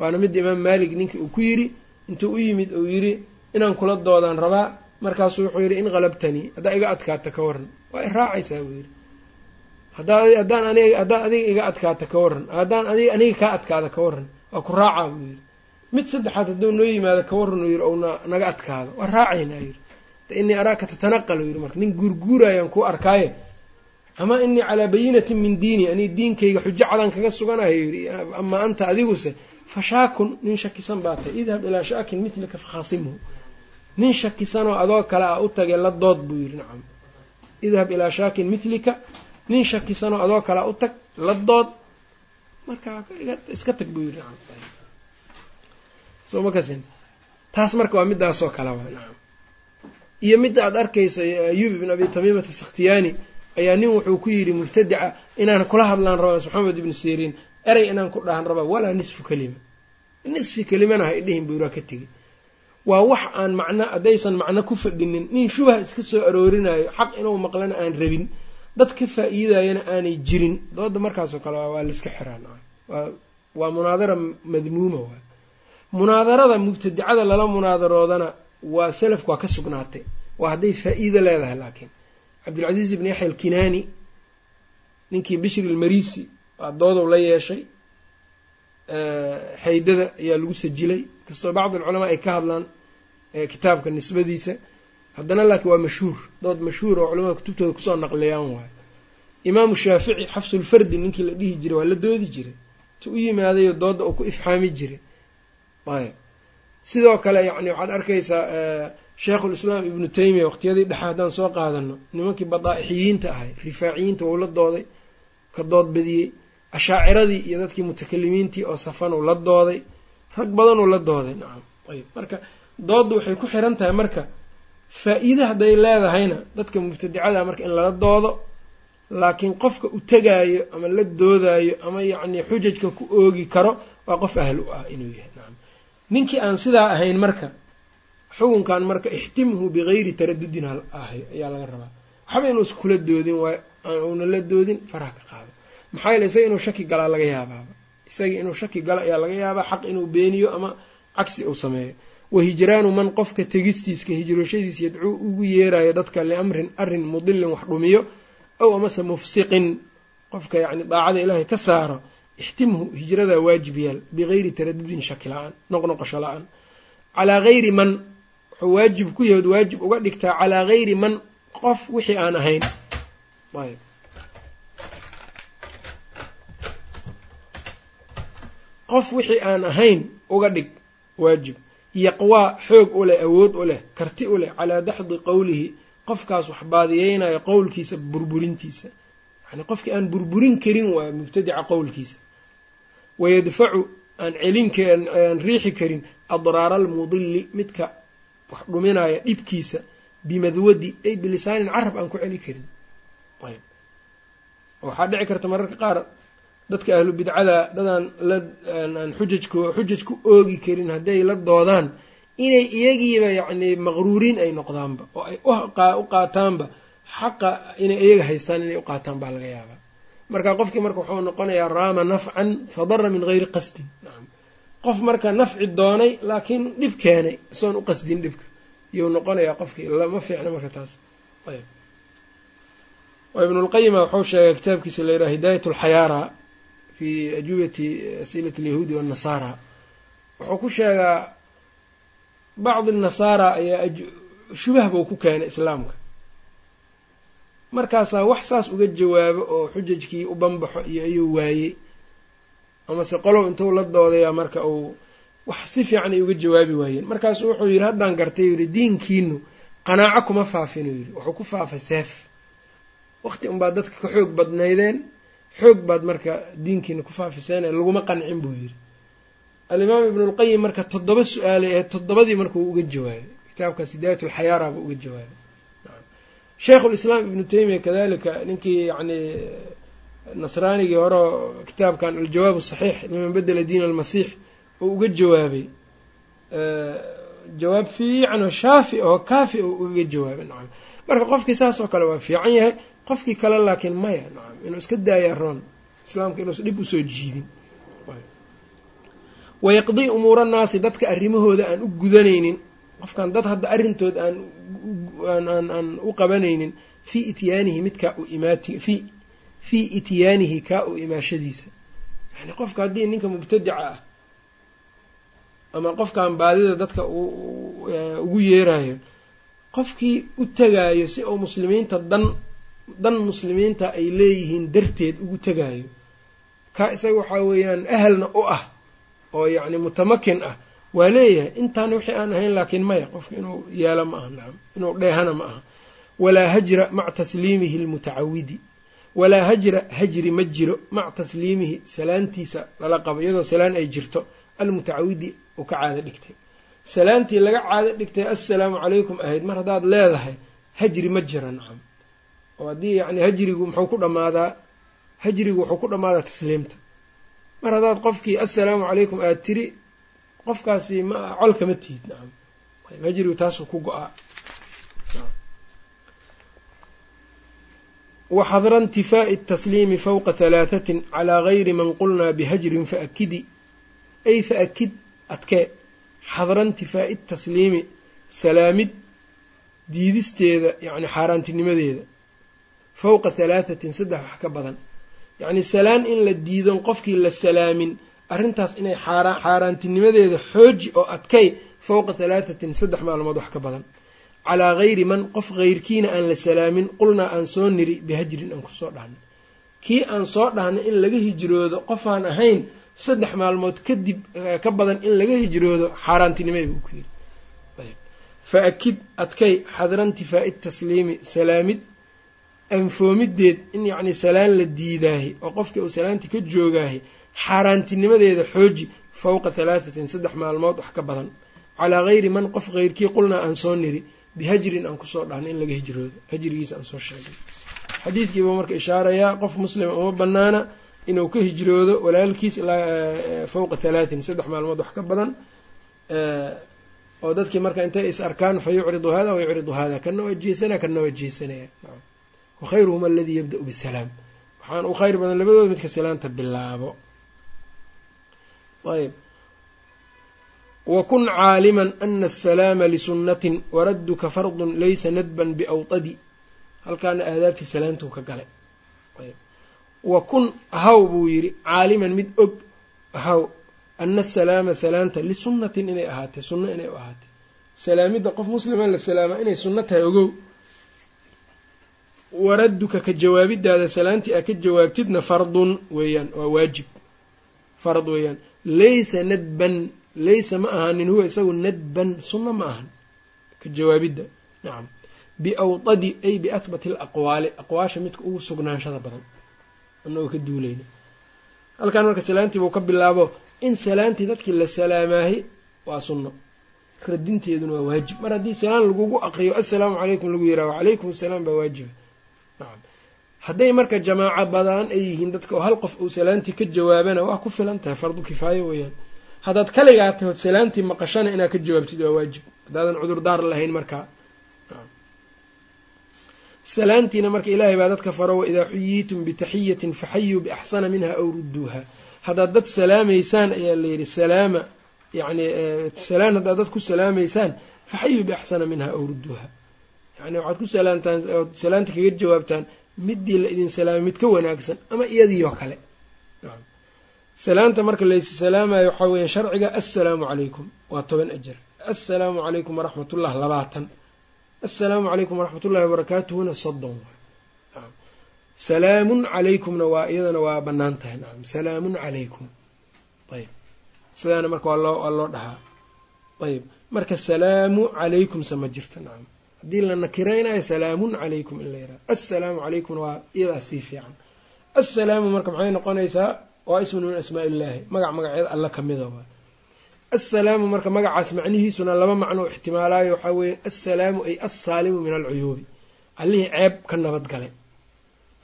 waana midda imaam maalik ninkii uu ku yidhi intuu u yimid uu yidhi inaan kula doodaan rabaa markaasuu wuxuu yidhi in qalabtanii haddaa iga adkaata ka waran waa i raacaysaa buu yidhi. Haddaan anig haddaan adiga iga adkaata ka waran haddaan adig aniga kaa adkaada ka waran waa ku raacaa buu yidhi. Mid saddexaad hadduu noo yimaado ka waran uu yidhi ou naga adkaado. Waa raacaynaa yidhi. Innii araaka tatanaqal yidhi marka nin guurguurayaan kuu arkaaye. Ama inii calaa bayinatin min diini anii diinkayga xujo cadan kaga suganayo yidhi. Ama anta adiguse fashaakun nin shakisan baa tahy idhab ilaa shaakin mitlika fakhaasimhu nin shakisanoo adoo kale ah u tage la dood buu yidhi. Nacam. idhab ilaa shaakin mitlika nin shakisanoo adoo kale a u tag la dood. Marka iska tag buu yidhi. Nacam. Soo ma kasin? Taas marka waa midaasoo kale wa nacam. Iyo midda aada arkayso ayuub ibn abi tamiimata sakhtiyaani ayaa nin wuxuu ku yidhi mubtadica inaan kula hadlaan rabaa maxamed ibni siriin erey inaan ku dhahan rabaa walaa nisfu kelima nisfi kelimana ha idhihin buu yiraa ka tegi. Waa wax aan macno haddaysan macno ku fadhinin nin shubha iska soo aroorinayo xaq inuu maqlana aan rabin. Dad ka faa-iidayana aanay jirin. Dooda markaasoo kale waa laiska xiraan waa munaadara madmuuma waa. Munaadarada mubtadicada lala munaadaroodana waa salafku waa ka sugnaatay. Waa hadday faa-iido leedahay laakiin cabdilcasiis ibn yaxya alkinaani ninkii bishri ilmarisi waa doodow la yeeshay xaydada ayaa lagu sajilay. Kastoo bacd alculamaa ay ka hadlaan kitaabka nisbadiisa haddana laakiin waa mashhuur. Dood mashhuur oo culamada kutubtooda ku soo naqliyaan waayo imaamu shaafici xafsulfardi ninkii la dhihi jiray waa la doodi jiray. Tu u yimaadayo doodda uu ku ifxaami jiray. Ayb sidoo kale yacni waxaad arkaysaa sheikhulislaam ibnu taymiya waqtiyadii dhexe haddaan soo qaadano nimankii badaa'ixiyiinta ahay rifaaciyiinta wou la dooday ka dood badiyey ashaaciradii iyo dadkii mutakalimiintii oo safan uu la dooday rag badan uu la dooday. Nacam ayb marka dooddu waxay ku xiran tahay marka faa-iide hadday leedahayna dadka mubtadicada marka in lala doodo laakiin qofka u tegaayo ama la doodaayo ama yacni xujajka ku oogi karo waa qof ahl u ah inuu yahay. Nacam ninkii aan sidaa ahayn marka xukunkan marka ixtimhu bigayri taradudin ayaa laga rabaa. Waxba inuusa kula doodin waay una la doodin faraha ka qaado maxaa yeele isaga inuu shaki galaa laga yaabaaba isaga inuu shaki galo ayaa laga yaabaa xaq inuu beeniyo ama cagsi uu sameeyo. Wa hijraanu man qofka tegistiiska hijrooshadiis yadcuu ugu yeerayo dadka liamrin arrin mudilin wax dhumiyo ow amase mufsiqin qofka yacni daacada ilaahay ka saaro ixtimhu hijradaa waajib yaal bigayri taradudin shaki la'aan noqnoqosho la'aan. Calaa gayri man wuxuu waajib ku yahood waajib uga dhigtaa calaa gayri man qof wixii aan ahayn qof wixii aan ahayn uga dhig waajib yaqwaa xoog u leh awood u leh karti u leh calaa daxdi qowlihi qofkaas wax baadiyeynayo qowlkiisa burburintiisa. Yani qofkii aan burburin karin waayo mubtadica qowlkiisa. Wayadfacu aan celin aan riixi karin adraara almudili midka wax dhuminaya dhibkiisa bimadwadi ay bilisaanin carab aan ku celi karin. Ayb waxaa dhici karta mararka qaar dadka ahlu bidcada dadaan laaan xujajk xujaj ku oogi karin hadday la doodaan inay iyagiiba yacni maqruuriin ay noqdaanba oo ay u qaataanba xaqa inay iyaga haystaan inay u qaataan baa laga yaabaa. Marka qofkii marka wuxuu noqonayaa raama nafcan fadara min gayri qasdin. Qof marka nafci doonay laakiin dhib keenay isoon u qasdin dhibka. Iyuu noqonayaa qofkii lama fiicna marka taas. Ayb oo ibnulqayima wuxuu sheegay kitaabkiisa la yidhaha hidaayat alxayaara fi ajubati asilat alyahuudi waannasaara wuxuu ku sheegaa bacdi nasaara ayaa shubah buu ku keenay islaamka. Markaasaa wax saas uga jawaabo oo xujajkii u banbaxo iyo ayuu waayey. Amase qolow intuu la doodayaa marka uu wax si fiican ay uga jawaabi waayeen. Markaasu wuxuu yidhi haddaan gartay yidhi diinkiinu qanaaco kuma faafin uu yidhi. Wuxuu ku faafay seef. Waqti unbaad dadka ka xoog badnaydeen xoog baad marka diinkiina ku faafiseen laguma qancin buu yidhi. Alimaam ibnulqayim marka toddoba su'aalay ahayd toddobadii markuu uga jawaabay kitaabkaas hidaayat buu uga jawaabay. Sheikhulislaam ibnu taymiya kadalika ninkii yacni nasraanigii hore kitaabkan aljawaab asaxiix liman bedela diin almasiix oo uga jawaabay. Jawaab fiican oo shaafi oo kaafi oo uga jawaabay nacam marka qofkii saas oo kale waa fiican yahay qofkii kale laakiin maya nacam inuu iska daaya roon. Islaamka inuusa dhib u soo jiidin. Wayaqdii umuura naasi dadka arrimahooda aan u gudanaynin. Qofkan dad hadda arrintood aan aan aan u qabanaynin fii ityaanihi midkaa u imaati fi fii ityaanihi kaa u imaashadiisa. Yani qofka haddii ninka mubtadica ah ama qofkan baadida dadka ugu yeerayo qofkii u tegaayo si uu muslimiinta dan dan muslimiinta ay leeyihiin darteed ugu tegaayo kaa isaga waxaa weeyaan ahalna u ah oo yacni mutamakin ah waa leeyahay intaan wixii aan ahayn laakiin maya qofka inuu yeelo ma aha nacam inuu dheehana ma aha. Walaa hajra maca tasliimihi almutacawidi. Walaa hajra hajri ma jiro maca tasliimihi salaantiisa lala qabo iyadoo salaan ay jirto almutacawidi uu ka caado dhigtay. Salaantii laga caado dhigtay assalaamu calaykum ahayd mar haddaad leedahay hajri ma jira nacam oo haddii yacni hajrigu muxuu ku dhammaadaa hajrigu wuxuu ku dhammaadaa tasliimta. Mar haddaad qofkii assalaamu calaykum aada tiri qofkaasi ma col kama tihid. Nacam hajrigu taasuu ku go'aa. Waxadra intifaa'i atasliimi fowqa halaatatin calaa gayri man qulnaa bihajrin faakidi ay faakid adkee xadra intifaa'i tasliimi salaamid diidisteeda yacni xaaraantinimadeeda fowqa halaatatin saddex wax ka badan. Yacni salaan in la diidon qofkii la salaamin arrintaas inay xaaraantinimadeeda xooji oo adkay fowqa halaatatin saddex maalmood wax ka badan. Calaa gayri man qof heyrkiina aan la salaamin qulnaa aan soo niri bihajrin aan ku soo dhahnay kii aan soo dhahnay in laga hijroodo qofaan ahayn saddex maalmood kadib ka badan in laga hijroodo xaaraantinimada buu ku yidhi. Fa akid adkay xadra intifaa'i tasliimi salaamid anfoomideed in yacni salaan la diidaahi oo qofkii uu salaantii ka joogaahi xaaraantinimadeeda xooji fowqa halaatatin saddex maalmood wax ka badan. Calaa gayri man qof heyrkii qulnaa aan soo niri bihajrin aan ku soo dhahnay in laga hijroodo. Hajrigiisa aan soo sheegay. Xadiidkiiba marka ishaarayaa qof muslima uma banaana inuu ka hijroodo walaalkiis fawqa halaatin saddex maalmood wax ka badan. Oo dadkii marka intay is arkaan fa yucridu hada wa yucridu hada kana waa jeesanaya kana waa jeesanaya wakhayruhum aladii yabda-u bisalaam waxaan u khayr badan labadooda midka salaanta bilaabo ayb wakun caaliman ana asalaama lisunnatin waradduka fardun laysa nadban biawtadi halkaana aadaabtii salaantuu ka galay wa kun ahaw buu yidhi caaliman mid og ahaw ana asalaama salaanta lisunnatin inay ahaatay sunno inay u ahaatay salaamidda qof muslima la salaama inay sunno tahay ogow waradduka ka jawaabidaada salaantii aa ka jawaabtidna fardun weeyaan waa waajib. Fard weeyaan. Laysa nadban laysa ma ahaanin huwa isagu nadban sunno ma ahan. Ka jawaabidda nacam. Biawtadi ay biahbati alaqwaali. Aqwaasha midka ugu sugnaanshada badan. Anagoo ka duulayna. Halkan marka salaantii buu ka bilaabo in salaantii dadkii la salaamaahay waa sunno radinteeduna waa waajib. Mar haddii salaan lagugu aqriyo assalaamu calaykum lagu yiraha wacalaykum asalaam baa waajiba hadday marka jamaaco badan ay yihiin dadka oo hal qof uu salaantii ka jawaabana waa ku filan tahay fardu kifaayo weeyaan. Haddaad kaligaa tahood salaantii maqashana inaad ka jawaabtid waa waajib. Haddaadan cudurdaar lahayn markaa salaantiina marka ilaahay baa dadka faro waidaa xuyiitum bitaxiyatin faxayuu biaxsana minha aw rudduuha haddaad dad salaamaysaan ayaa layidhi salaama yani salaan haddaad dad ku salaamaysaan faxayuu biaxsana minha aw rudduuha yani waxaad ku salaamtaan ood salaanta kaga jawaabtaan midii la idin salaamay mid ka wanaagsan ama iyadiioo kale. Salaanta marka laysi salaamayo waxaa weya sharciga assalaamu calaykum waa toban ajar. Assalaamu calaykum waraxmatullah labaatan. Assalaamu calaykum waraxmat ullahi wabarakaatuhuna soddon. Salaamun calaykumna waa iyadana waa bannaan tahay. Nacam salaamun calaykum. Ayb sidaana marka waa loo waa loo dhahaa. Ayb marka salaamu calaykumse ma jirta. Nacam haddii la nakiraynayo salaamun calaykum in la yihahdo assalaamu calaykumna waa iyadaa sii fiican. Assalaamu marka maxay noqonaysaa? Waa ismun min asmaa illaahi magac magacyada alla kamida waa. Assalaamu marka magacaas macnihiisuna laba macno ixtimaalaayo waxaa weeye assalaamu ay assaalimu min alcuyuubi. Allihii ceeb ka nabadgalay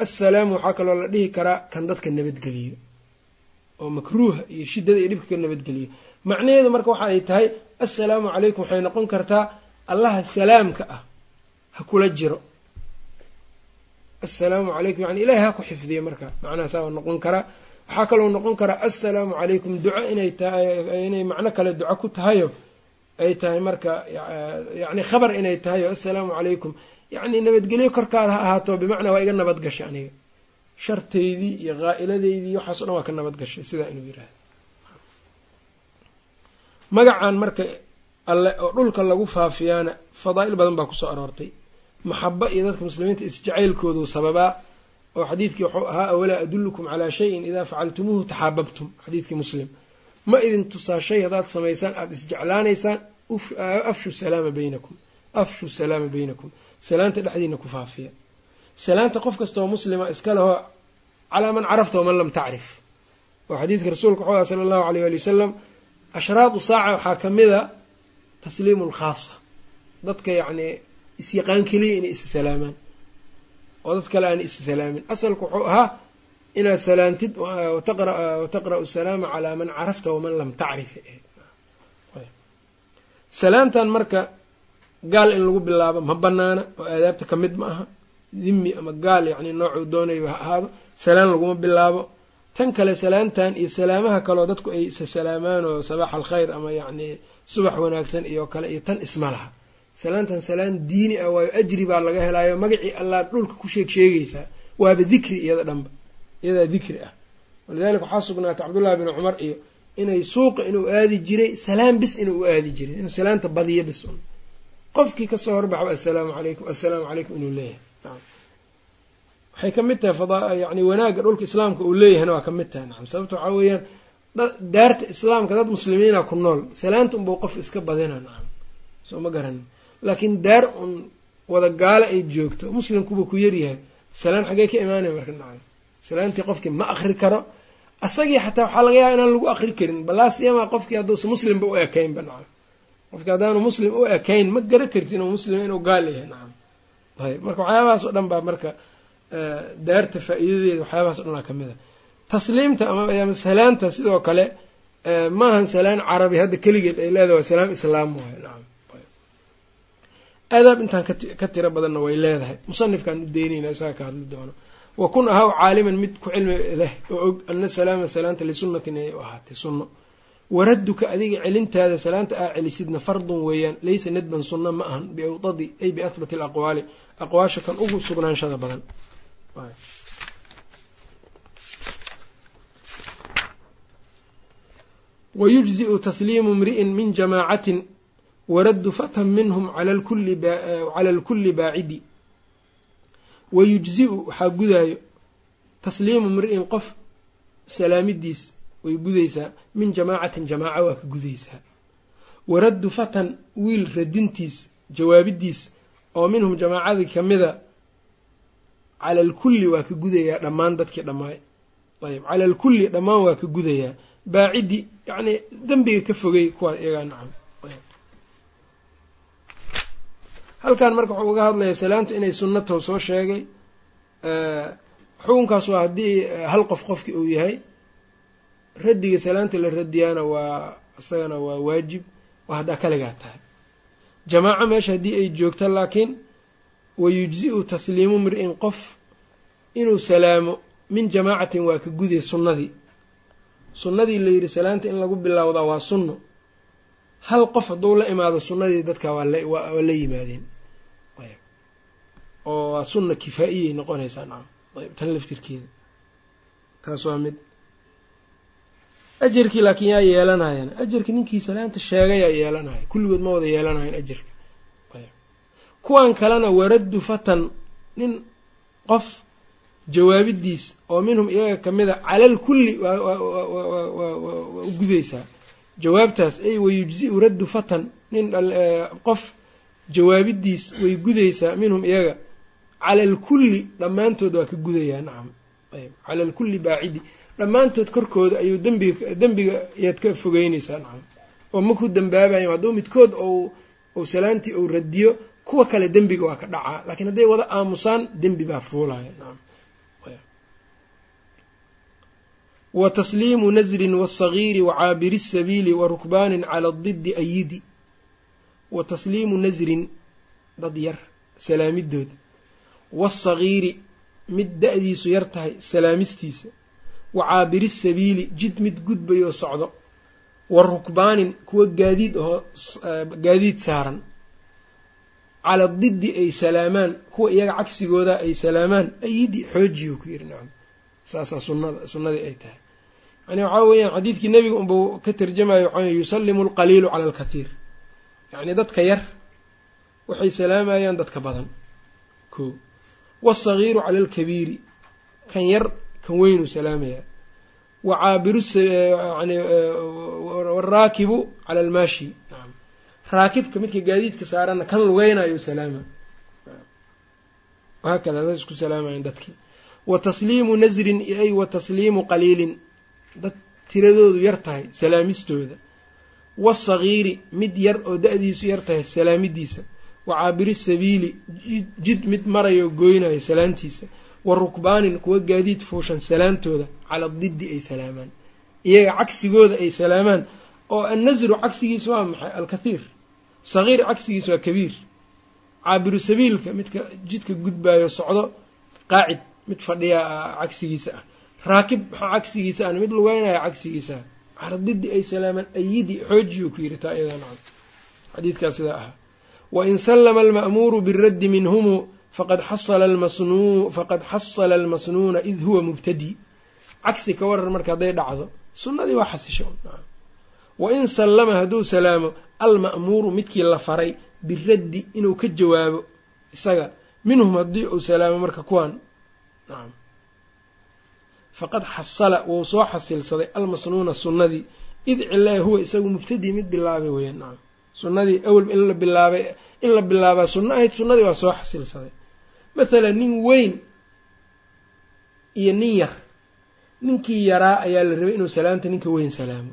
assalaamu waxaa kaloo la dhihi karaa kan dadka nabadgeliyo oo makruuha iyo shiddada iyo dhibka ka nabadgeliyo macnaheedu marka waxa ay tahay assalaamu calaykum waxay noqon kartaa allaha salaamka ah ha kula jiro. Assalaamu calaykum yani ilaahi ha ku xifdiyo marka. Macnahaasaa waa noqon karaa waxaa kaloo noqon karaa assalaamu calaykum. Duco inay tahay inay macno kale duco ku tahayo ay tahay marka yacni khabar inay tahayo assalaamu calaykum. Yacni nabadgelyo korkaada ha ahaato bimacnaa waa iga nabad gashay aniga. Shartaydii iyo qaa'iladeydii waxaaso dhan waa ka nabad gashay sidaa inuu yidhaahdo. Magacan marka alle oo dhulka lagu faafiyaana fadaa'il badan baa ku soo aroortay maxaba iyo dadka muslimiinta isjacaylkoodu sababaa oo xadiidkii wuxuu ahaa awalaa adullukum calaa shayin idaa facaltumuuhu taxaababtum xadiidkii muslim. Ma idin tusaa shay haddaad samaysaan aada isjeclaanaysaan afshu salaama baynakum afshu salaama baynakum. Salaanta dhexdiina ku faafiya. Salaanta qof kastaoo muslima iska leho calaa man carafta waman lam tacrif. Oo xadiidka rasuulka wuxuu aha sala allahu aleyh waali wasalam ashraadu saaca waxaa ka mid a tasliimu lkhaasa dadka yacni isyaqaan keliya inay is salaamaan. Oo dad kale aan is salaamin. Asalku wuxuu ahaa inaad salaantid wataqra'u salaama calaa man carafta waman lam tacrif. Salaantan marka gaal in lagu bilaabo ma banaana oo aadaabta ka mid ma aha. Dhimmi ama gaal yacni noocuu doonayo ha ahaado salaan laguma bilaabo. Tan kale salaantan iyo salaamaha kaleoo dadku ay isa salaamaan oo sabaax alkhayr ama yacni subax wanaagsan iyo kale iyo tan isma laha salaantan salaan diini ah waayo ajri baa laga helaayo magacii allaad dhulka ku sheeg sheegaysaa waaba dikri iyada dhanba iyadaa dikri ah. Walidaalika waxaa sugnaatay cabdullahi bin cumar iyo inay suuqa inuu aadi jiray salaam bis inuu u aadi jiray inuu salaanta badiyo bis un. Qofkii ka soo horbaxba assalaamu calaykum assalaamu calaykum inuu leeyahay. Waxay ka mid tahay yani wanaagga dhulka islaamka uu leeyahayna waa ka mid tahay. Nacam sababta waxaa weeyaan daarta islaamka dad muslimiina ku nool salaanta unbuu qof iska badina nacam soo ma garanin laakiin daar un wada gaalo ay joogto muslimkuba ku yaryahay salaan xaggee ka imaanaya marka nacam salaantii qofkii ma akri karo. Asagii xataa waxaa laga yaaba inaan lagu akri karin. Balaasiyama qofkii hadduusa muslimba u ekaynba nacam. Qofkii haddaanu muslim u ekayn ma gara karti inuu muslim inuu gaal yahay nacam. Ayb marka waxyaabahaas oo dhan baa marka daarta faa-iidadeeda waxyaabahaas o dhanaa ka mid a. Tasliimta ama salaanta sidoo kale maahan salaan carabi hadda keligeed ay leedahay waa salaam islaam waay aadaab intaan ka tiro badanna way leedahay. Musanifkaan u deynayna isaga ka hadli doono. Wa kun ahaw caaliman mid ku cilmi leh oo og ana salaama salaanta lisunnatin inay u ahaatay sunno. Waradduka adiga celintaada salaanta aa celisidna fardun weeyaan laysa nadban sunna ma ahan biawdadi ay biahbati alaqwaali. Aqwaasha kan ugu sugnaanshada badan. Wayujzi'u tasliimu mri'in min jamaacatin waraddu fatan minhum cala alkulli baacidi. Wayujzi'u waxaa gudaayo tasliimu mri'in qof salaamidiis way gudaysaa min jamaacatin jamaaca waa ka gudaysaa. Waraddu fatan wiil radintiis jawaabidiis oo minhum jamaacadii kamida cala alkulli waa ka gudayaa dhammaan dadkii dhammaay. Ayb cala alkulli dhammaan waa ka gudayaa. Baacidi yacnii dembiga ka fogey kuwaas iyagaa nacam halkan marka wuxuu uga hadlayaa salaanta inay sunnatow soo sheegay xukunkaas waa haddii hal qof qofki uu yahay raddiga salaanta la radiyaana waa isagana waa waajib waa haddaa kaligaa tahay. Jamaaco meesha haddii ay joogto laakiin wayujzi-u tasliimu mri-in qof inuu salaamo min jamaacatin waa ka guday sunnadii. Sunnadii la yidhi salaanta in lagu bilowdaa waa sunno. Hal qof hadduu la imaado sunnadii dadka waa la yimaadeen oo sunna kifaa-iyay noqonaysaa. Nacam ayb tan laftirkeeda. Taas waa mid ajarkii laakiin yaa yeelanayaan ajarki ninkii salaanta sheegayaa yeelanaya kulligood ma wada yeelanayan ajarka kuwan kalena waraddu fatan nin qof jawaabidiis oo minhum iyaga ka mid a calal kulli waa u gudaysaa. Jawaabtaas ay wayujzi-u raddu fatan. Nin qof jawaabidiis way gudaysaa minhum iyaga cala alkulli dhammaantood waa ka gudayaa nacam. Cala alkulli baacidi. Dhammaantood korkooda ayuu dembiga dembiga ayaad ka fogeynaysaa nacam. Oo maku dambaabayan hadduu midkood ou salaantii ou radiyo kuwa kale dembiga waa ka dhacaa. Laakiin hadday wada aamusaan dembi baa fuulaya nacam. Wa tasliimu nasrin wasagiiri wacaabiri sabiili wa rukbaanin cala didi ayidi. Wa tasliimu nasrin dad yar salaamidood waasagiiri mid da-diisu yar tahay salaamistiisa wa caabiri sabiili jid mid gudbayoo socdo wa rukbaanin kuwa gaadiid ahoo gaadiid saaran cala didi ay salaamaan kuwa iyaga cagsigooda ay salaamaan ayidi xoojiyu ku yidhi nacam saasaa sunada sunnadii ay tahay yani waxaa weeyaan xadiidkii nebiga unbuu ka tarjamayo waxaa yusallimu alqaliilu cala alkathiir yacni dadka yar waxay salaamayaan dadka badan ko waasagiiru cala alkabiiri kan yar kan weynuu salaamayaa waraakibu cala almaashi. Raakibka midka gaadiidka saarana kan lugeynayo salaama. Wahaakada saas isku salaamayan dadkii wa tasliimu nasrin ay wa tasliimu qaliilin. Dad tiradoodu yar tahay salaamistooda. Waasagiiri mid yar oo da-diisu yar tahay salaamidiisa wa caabiri sabiili jid mid marayo goynayo salaantiisa. Wa rukbaanin kuwa gaadiid fuushan salaantooda cala didi ay salaamaan. Iyaga cagsigooda ay salaamaan. Oo annasru cagsigiisa waa maxay? Alkathiir. Sagiir cagsigiisa waa kabiir. Caabiru sabiilka midka jidka gudbaayo socdo qaacid mid fadhiya cagsigiisa ah. Raakib maxaa cagsigiisa ana mid lugeynaya cagsigiisa cala didi ay salaamaan ayidi xoojiyu ku yidhi taa iyadaa nacam xadiidkaas sidaa ahaa wain sallama alma'muuru biraddi minhumu faqad xasala almasnuuna id huwa mubtadi cagsi ka waran marka hadday dhacdo sunnadii waa xasisho wain sallama hadduu salaamo alma'muuru midkii la faray biraddi inuu ka jawaabo isaga minhum haddii uu salaamo marka kuwan nacam faqad xasala wuu soo xasilsaday almasnuuna sunnadii id cilaa huwa isagu mubtadii mid bilaabay weyaan nacam sunnadii awel in la bilaabay in la bilaabaa sunno ahayd sunnadii waa soo xasilsaday. Mathalan nin weyn iyo nin yar ninkii yaraa ayaa la rabay inuu salaamta ninka weyn salaamo.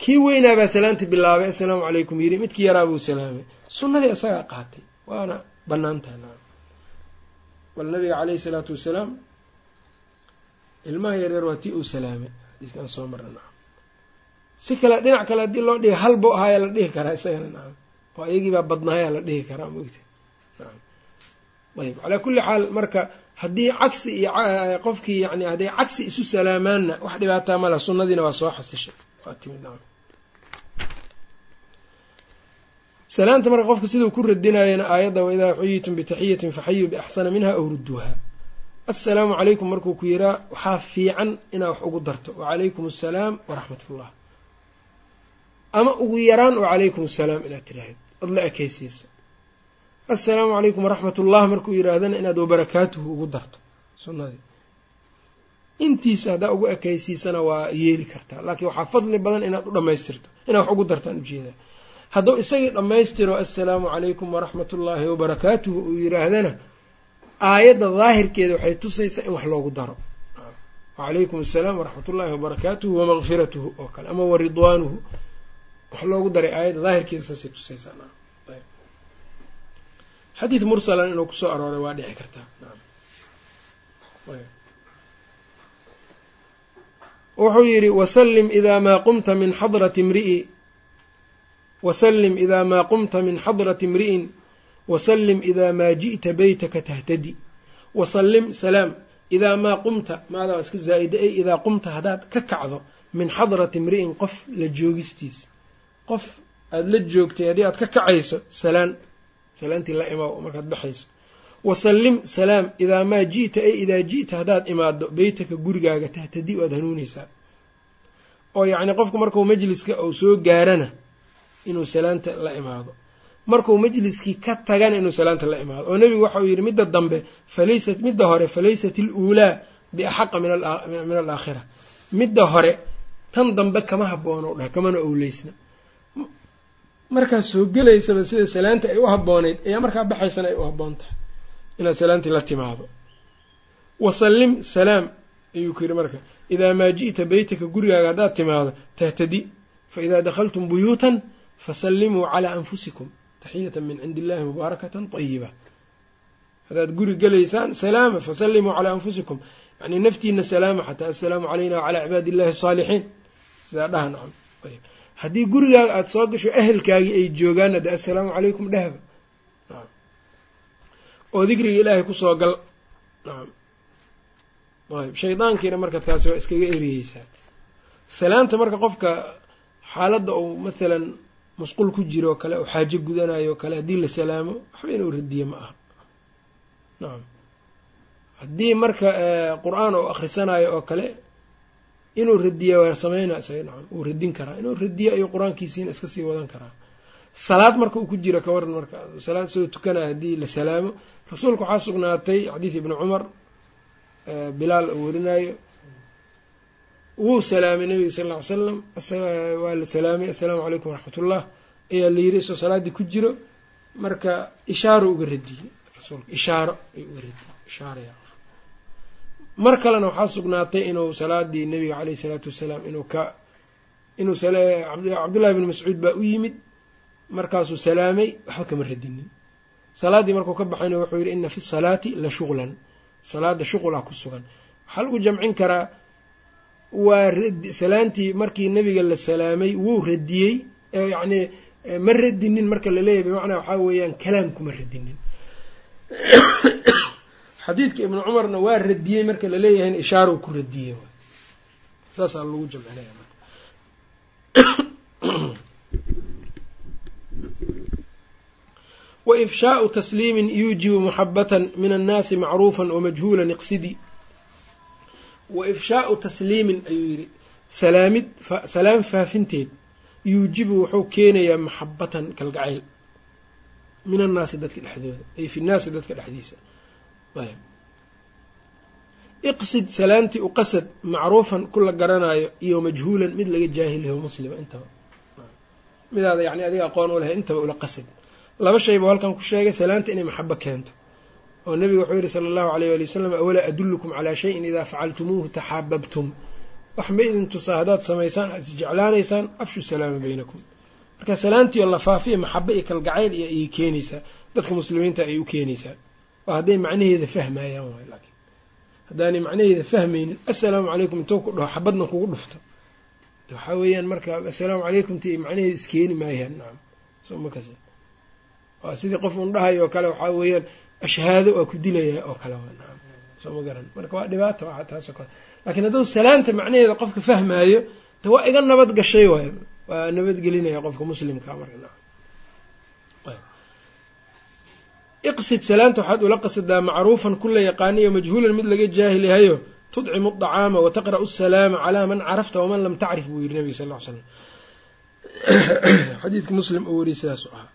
Kii weynaabaa salaamtii bilaabay assalaamu calaykum yidhi midkii yaraa buu salaamay. Sunnadii isagaa qaatay waana bannaan tahay nacam bal nabiga caleyhi salaatu wasalaam ilmaha yareer waa tii uu salaamay xadiiskaan soo nacam si kale dhinac kale haddii loo hal bo ahaayaa la dhihi karaa isagana nacam. Oo iyagiibaa badnaayaa la dhihi karaa mogta ayb calaa kulli xaal marka haddii cagsi iyo qofkii yani hadday cagsi isu salaamaanna wax dhibaataa mala sunnadiina waa soo xasishay waa timid nacam. Salaanta marka qofka siduu ku radinayana aayadda waidaa xuyitum bitaxiyatin faxayuu biaxsana minha aw rudduuha. Assalaamu calaykum markuu ku yiraa waxaa fiican inaad wax ugu darto. Wacalaykum assalaam waraxmat ullah ama ugu yaraan wacalaykum assalaam inaad tiraahid od la ekeysiiso assalaamu calaykum waraxmat ullah markuu yihaahdana inaad wabarakaatuhu ugu darto. Sunnadii. Intiisa haddaa ugu ekeysiisana waa yeeli kartaa. Laakiin waxaa fadli badan inaad u dhamaystirto inaad wax ugu dartaan u jeedaa hadduu isagii dhammaystiro assalaamu calaykum waraxmat ullaahi wabarakaatuhu uu yidhaahdana aayadda daahirkeeda waxay tusaysaa in wax loogu daro. Wacalaykum assalaam waraxmat ullaahi wabarakaatuhu wamaqfiratuhu oo kale ama waridwaanuhu wax loogu daray aayadda daahirkeeda saasay tusaysaa xadiid mursalan inuu ku soo arooray waa dhici kartaa wuxuu yidhi wasallim idaa maa qumta min xadrati imri'i. Wasallim idaa maa qumta min xadrati imri'in. Wasallim idaa maa ji'ta beytaka tahtadi. Wasallim salaam. Idaa maa qumta maadaa iska zaa'ida ay idaa qumta haddaad ka kacdo min xadrati imri'in qof la joogistiisa qof aada la joogtay haddii aad ka kacayso salaan. Salaantii la imaw markaad baxayso. Wasallim salaam idaa maa ji'ta ay idaa ji'ta haddaad imaado beytaka gurigaaga tahtadi waad hanuunaysaa. Oo yacni qofku markuu majliska uu soo gaarana inuu salaanta la imaado. Markuu majliskii ka tagana inuu salaanta la imaado. Oo nebigu waxa uu yidhi midda dambe falaysat midda hore falaysat iluulaa biaxaqa min alaakhira. Midda hore tan dambe kama haboono dhah kamana owleysna markaa soo gelaysaba sida salaanta ay u habbooneyd ayaa markaa baxaysana ay u habboon tahay inaad salaantii la timaado. Wasallim salaam ayuu ku yidhi marka idaa maa ji'ta beytaka gurigaaga haddaad timaado tahtadi faidaa dakhaltum buyuutan fasallimuu calaa anfusikum taxiyatan min cindi illahi mubaarakatan tayiba haddaad guri gelaysaan salaama fasallimuu calaa anfusikum. Yacnii naftiina salaama xataa assalaamu calayna wacalaa cibaadi illahi asaalixiin sidaa dhaha nacam. Ayb haddii gurigaaga aada soo gasho ehelkaagii ay joogaanna de assalaamu calaykum dhehba oo dikriga ilaahay ku soo gal. Nacam ayb shaydaankiina marka taasi waa iskaga eriyeysaa. Salaanta marka qofka xaaladda uu mathalan musqul ku jiro oo kale oo xaajo gudanayo kale haddii la salaamo waxba inuu radiye ma aha. Nacam haddii marka qur'aan oo akhrisanayo oo kale inuu radiya waa sameynaa isaga nacam uu radin karaa. Inuu radiyo ayuu qur'aankiisiina iska sii wadan karaa. Salaad marka uu ku jiro ka waran marka salaad soo tukanaya haddii la salaamo. Rasuulka waxaa sugnaatay xadiid ibni cumar bilaal uu werinayo wuu salaamay nabiga sal lla ly salam waa la salaamay assalaamu calaykum waraxmat ullah ayaa la yiri isoo salaaddii ku jiro. Marka ishaaro uga radiyey rasuulka. Ishaaro ayuu uga radiyey ishaaraya mar kalena waxaa sugnaatay inuu salaadii nabiga caleyhi isalaatu wassalaam inuu ka inuu cabdullahi bni mascuud baa u yimid markaasuu salaamay waxba kama radinin. Salaaddii markuu ka baxayna wuxuu yidhi ina fi salaati la shuqlan. Salaada shuqulaa ku sugan. Waxaa lagu jamcin karaa waa salaantii markii nabiga la salaamay wuu radiyey yacnii ma radinin marka laleeyahy bimacnaa waxaa weeyaan kalaam kuma radinin xadiidka ibnu cumarna waa radiyey marka laleeyahayna ishaarow ku radiyey. Saasaa lagu jamcinaya wa ifshaau tasliimin yuujibu muxabatan min annaasi macruufan wamajhuulan iqsidi. Wa ifshaau tasliimin ayuu yidhi salaamid salaam faafinteed yuujibu wuxuu keenayaa maxabatan kalgacayl. Min annaasi dadka dhexdooda ay fi nnaasi dadka dhexdiisa iqsid salaamtii u qasad macruufan ku la garanaayo iyo majhuulan mid laga jaahilyaho muslima intaba midaada yani adiga aqoon u lahay intaba ula qasad laba shay halkan ku sheegay salaanta inay maxabo keento oo nebigu wuxuu yihi sala allahu alayh ali wasalam awalaa adullukum calaa shayin idaa facaltumuuhu taxaababtum wax ma idin tusaa haddaad samaysaan aad isjeclaanaysaan afshu salaama baynakum marka salaantiio la faafiya maxabo iyo kalgacayl iyo ayay keenaysaa dadka muslimiinta ayay u keenaysaa waa hadday macnaheeda fahmayaan waay laakiin haddaanay macnaheeda fahmaynin assalaamu calaykum intuu ku dhaho xabadna kugu dhufto waxaa weeyaan marka assalaamu calaykum ti macnaheeda iskeeni maayaan nacam soo ma kas waa sidii qof un dhahay oo kale waxaa weeyaan ashhaado waa ku dilayaa oo kale waa nacam soo ma garan marka waa dhibaata waa taasoo kale laakiin hadduu salaanta macnaheeda qofka fahmaayo de waa iga nabad gashay waay waa nabadgelinaya qofka muslimka marka nacam iqsid salaanta waxaad ula qasadaa macruufan kula yaqaaniyo majhuulan mid laga jaahil yahayo tudcimu aطacaama wataqra'u asalaama calaa man carafta waman lam tacrif buu yidhi nabiga sal ly slam xadiidka muslim oo weriye sidaasu ahaa.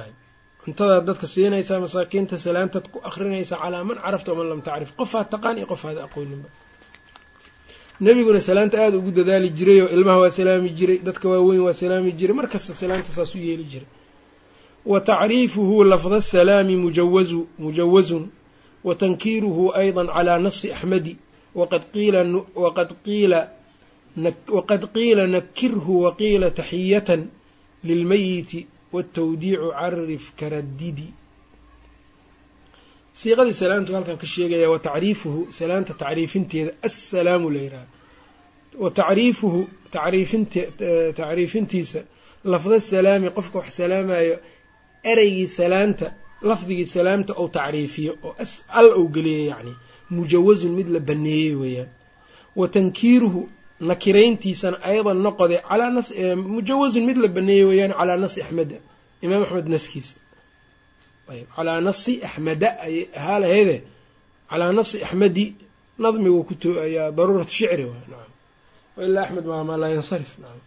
Ayb cuntadaad dadka siinaysaa masaakiinta salaantaad ku akrinaysaa calaa man carafta waman lam tacrif qofaad taqaan iyo qofaada aqooninba nebiguna salaanta aada ugu dadaali jiray oo ilmaha waa salaami jiray dadka waaweyn waa salaami jiray markasta salaanta saas u yeeli jiray wa tacriifuhu lafda asalaami mujawazu mujawazun. Wa tankiiruhu ayda calaa nasi axmedi waqad qiila nakirhu waqiila taxiyatan lilmayiti watawdiicu carif karadidi siiqadii salaamtu halkan ka sheegaya wa tacriifuhu salaanta tacriifinteeda assalaamu la yidhaha wa tacriifuhu tacriifint tacriifintiisa lafda salaami qofka wax salaamayo ereygii salaanta lafdigii salaamta ou tacriifiyo oo al ou geliyay yacni mujawazun mid la baneeyey weeyaan. Wa tankiiruhu nakirayntiisana aydan noqode mujawazun mid la baneeyey weeyaan calaa nasi axmeda imaam axmed naskiisa. Ayb calaa nasi axmeda ayay ahaa laheede calaa nasi axmedi nadmigu ku ayaa daruurat shicri waay nacam wailaa axmed maamaa laa yansarif nacam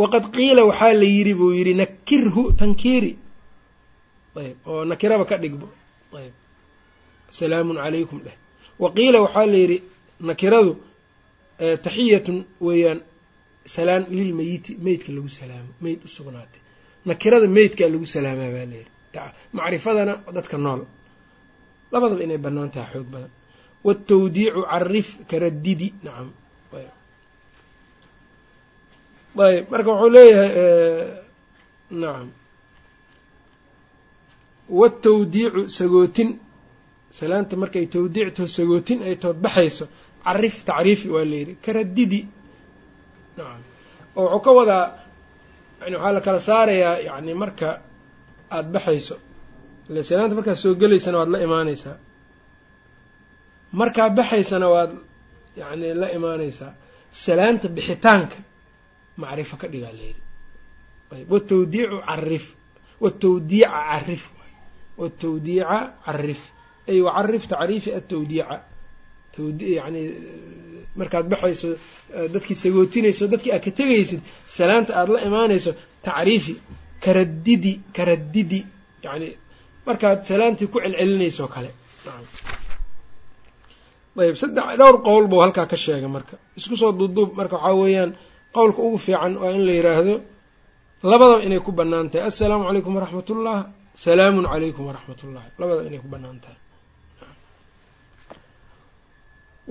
waqad qiila waxaa la yidhi buu yidhi nakirhu tankiiri ayb oo nakiraba ka dhigbo ayb salaamun calaykum dheh wa qiila waxaa la yidhi nakiradu taxiyatun weeyaan salaan lilmeyiti meydka lagu salaamo meyd u sugnaatay nakirada meydkaa lagu salaamaa baa layidhi macrifadana dadka nool labadaba inay bannaan tahay xoog badan watawdiicu carif karadidi nacam ayb marka wuxuu leeyahay nacam watawdiicu sagootin. Salaanta markay tawdiicto sagootin ay tood baxayso carif tacriifi waa layidhi karadidi nacam oo wuxuu ka wadaa yani waxaa la kala saarayaa yacni marka aada baxayso. Ile salaanta markaad soo gelaysana waad la imaaneysaa markaa baxaysana waad yacni la imaaneysaa salaanta bixitaanka macrifo ka dhigaa layidhi ayb watawdiicu carif watawdiica carif watawdiica carif ay wacarif tacriifi atawdiica yani markaad baxayso dadkii sagootinayso dadkii aad ka tegaysid salaanta aada la imaanayso tacriifi karadidi karadidi yani markaad salaantii ku celcelinayso kale. Ayb saddex dhowr qowl buu halkaa ka sheegay marka. Isku soo duuduub marka waxaa weeyaan qowlka ugu fiican waa in la yiraahdo labadaba inay ku bannaan tahay. Assalaamu calaykum waraxmat ullah salaamun calaykum waraxmat ullahi labadaba inay ku bannaan tahay.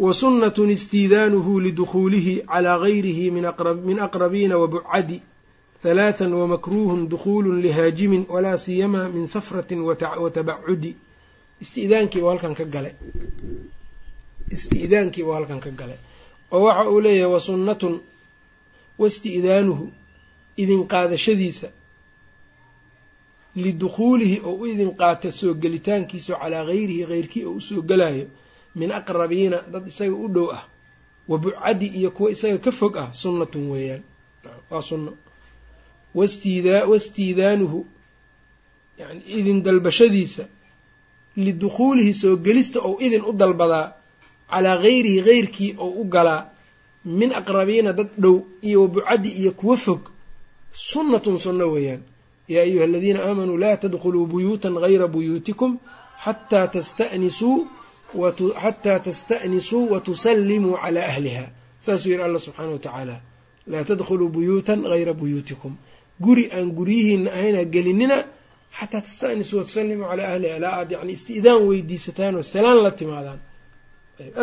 Wa sunnatun istiidaanuhu lidukhuulihi calaa gayrihi min aqrabiina wabucadi halaatan wamakruuhun dukhuulun lihaajimin walaa siyamaa min safratin watabacudi isti'daankii buu halkan ka galay. Isti'daankii buu halkan ka galay. Oo waxa uu leeyahay wa sunnatun wasti'daanuhu idin qaadashadiisa lidukhuulihi oo u idin qaata soo gelitaankiisa calaa gayrihi heyrkii oo u soo gelayo min aqrabiina dad isaga u dhow ah wa bucadi iyo kuwa isaga ka fog ah sunnatun weeyaan waa sunno wastiidaanuhu yani idin dalbashadiisa lidukhuulihi soo gelista ou idin u dalbadaa calaa gayrihi heyrkii oo u galaa min aqrabiina dad dhow iyo wa bucadi iyo kuwa fog sunnatun sunno weeyaan. Yaa ayuha aladiina aamanuu laa tadkhuluu buyuutan gayra buyuutikum xataa tasta'nisuu xataa tasta'nisuu watusallimuu calaa ahliha saasuu yihi alla subxaana wa tacaala laa tadkhuluu buyuutan gayra buyuutikum. Guri aan guryihiina ahayna gelinina xataa tasta'nisuu watusallimuu calaa ahliha ilaa aada yani isti'daan weydiisataan oo salaan la timaadaan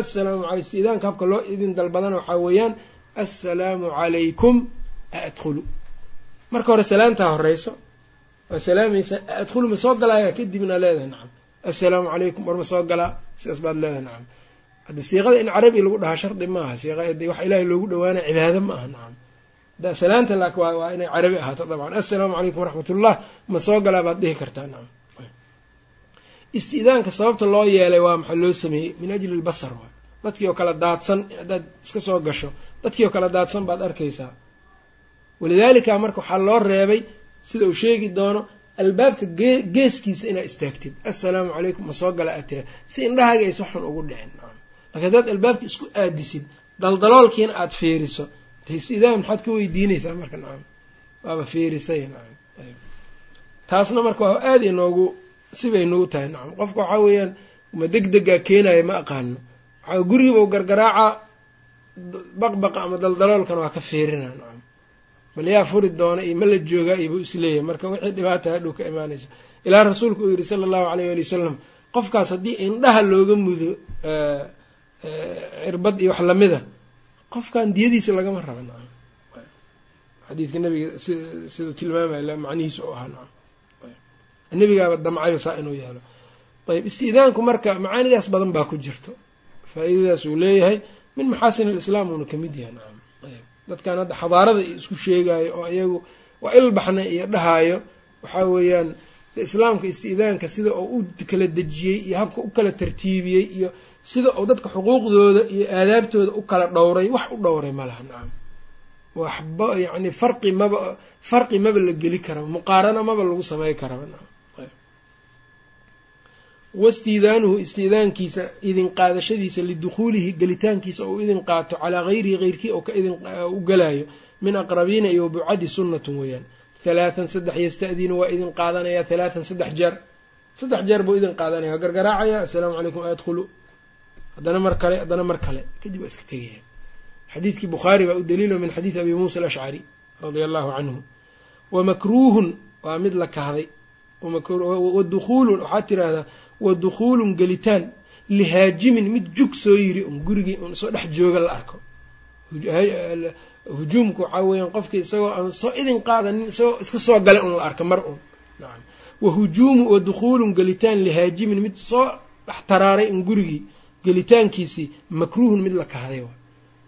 assalaamu alay isti'daanka habka loo idin dalbadana waxaa weeyaan assalaamu calaykum a adkhulu marka hore salaantaa horeyso waa salaamaysaa adkhulu ma soo galaaya kadibna leedahay nacam. Assalaamu calaykum war ma soo galaa sidaas baad leedahay nacam. Hadda siiqada in carabi lagu dhahaa shardi maaha siiqa wax ilaahay loogu dhawaanaya cibaado ma aha nacam salaanta laakin waa inay carabi ahaato dabcan. Assalaamu calaykum waraxmatullah ma soo galaa baad dhihi kartaa nacam isti'daanka sababta loo yeelay waa maxaa loo sameeyey? Min ajli lbasar waay dadkii oo kale daadsan haddaad iska soo gasho dadkii oo kale daadsan baad arkaysaa. Walidaalika marka waxaa loo reebay sida uu sheegi doono albaabka gee geeskiisa inaad istaagtid. Assalaamu calaykum ma soo gala aad tira si indhahaaga aysa xun ugu dhicin. Laakiin haddaad albaabka isku aadisid daldaloolkiina aada fiiriso isti'daan maxaad ka weydiinaysaa marka nacam waaba fiirisay nacam taasna marka waa aada inoogu sibay nagu tahay. Nacam qofka waxaa weeyaan ma deg degaa keenaya ma aqaano. Waxaa gurigiiba gargaraaca baqbaqa ama daldaloolkana waa ka fiirina nacam. Bal yaa furi doona iyo ma la joogaa iyo buu is leeyahay marka wixii dhibaata hadhow ka imaanaysa. Ilaa rasuulku uu yihi sala allahu alayh waali wasalam qofkaas haddii indhaha looga mudo cirbad iyo wax lamida qofkan diyadiisa lagama raba nacam. Xadiidka nabiga si siduu tilmaamaya macnihiisa u ahaa nacam nebigaaba damcayba saa inuu yeelo. Ayb isti'daanku marka macaanidaas badan baa ku jirto. Faa-iidadaas uu leeyahay min maxaasin alislaam uuna ka mid yahay nacam ayb dadkan hadda xadaarada isku sheegaayo oo iyagu waa ilbaxna iyo dhahaayo waxaa weeyaan islaamka isti'daanka sida uu u kala dejiyey iyo habka u kala tartiibiyey iyo sida uu dadka xuquuqdooda iyo aadaabtooda u kala dhowray wax u dhowray ma laha nacam waxba yacni farqi maba farqi maba la geli karaba muqaarano maba lagu samey karaba nacam wastiidaanuhu istiidaankiisa idin qaadashadiisa lidukhuulihi gelitaankiisa ou idin qaato calaa hayrihi heyrkii oo u galaayo min aqrabiina iyo bucadi sunnatun weeyaan. Halaathan saddex yasta'dinu waa idin qaadanayaa halaathan saddex jeer. Saddex jeer buu idin qaadanaya waa gargaraacaya assalaamu calaykum adkhulu haddana mar kale haddana mar kale. Kadib waa iska tegaya. Xadiidkii bukhaari baa u daliilo min xadiidi abi muusa alashcari radia allahu canhu. Wa makruuhun waa mid la kahday wa dukhuulun waxaad tiraahdaa wa dukhuulun gelitaan lihaajimin mid jug soo yiri un gurigii un soo dhex jooga la arko. Hujuumku waxaa weeyaan qofkii isagoo aan soo idin qaadanin isagoo iska soo galay un la arka mar un. Nacam wa hujuumu wa dukhuulun gelitaan lihaajimin mid soo dhex taraaray un gurigii gelitaankiisii makruuhun mid la kahday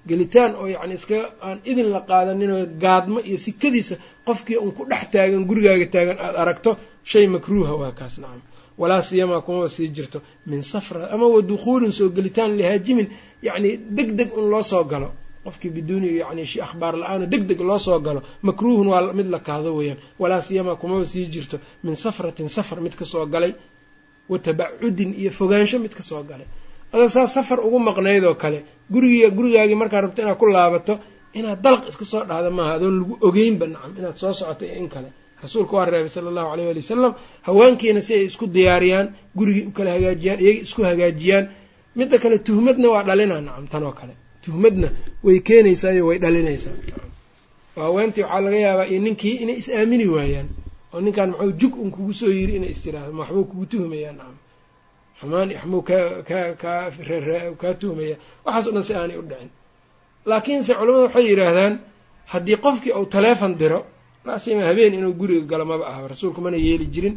gelitaan oo yacni iska aan idin la qaadaninoo gaadmo iyo sikadiisa qofkii un ku dhex taagan gurigaaga taagan aada aragto shay makruuha waa kaas nacam. Walaa siyamaa kumaba sii jirto. Min safra ama wa dukhuulin soo gelitaan lihaajimin yacni deg deg un loo soo galo. Qofkii biduuni yani shi akhbaar la'aano deg deg loo soo galo makruuhun waa mid la kahdo weeyaan. Walaa siyamaa kumaba sii jirto. Min safratin safar mid ka soo galay. Wa tabacudin iyo fogaansho mid ka soo galay ada saa safar ugu maqnayd oo kale gurigi gurigaagii markaad rabto inaad ku laabato inaad dalq iska soo dhahda maaha adoon lagu ogeynba nacam inaad soo socoto iyo in kale. Rasuulka waa reebay sala allahu aleyh ali wasalam haweenkiina si ay isku diyaariyaan gurigii u hagaajiyaan iyaga isku hagaajiyaan. Midda kale tuhmadna waa dhalinaa nacam tan oo kale. Tuhmadna way keenaysaayo way dhalinaysaa. Haweentii waxaa laga yaabaa iyo ninkii inay is aamini waayaan oo ninkan maxuu jug un kugu soo yiri inay istiraahdo ma kugu tuhmayaa nacam xumaan waxmuu ka ka kaa kaa tuhmaya dhan si aanay u dhicin. Laakiinse culamadu waxay yidhaahdaan haddii qofkii uu taleefon diro laasima habeen inuu guriga galo maba aha rasuulku mana yeeli jirin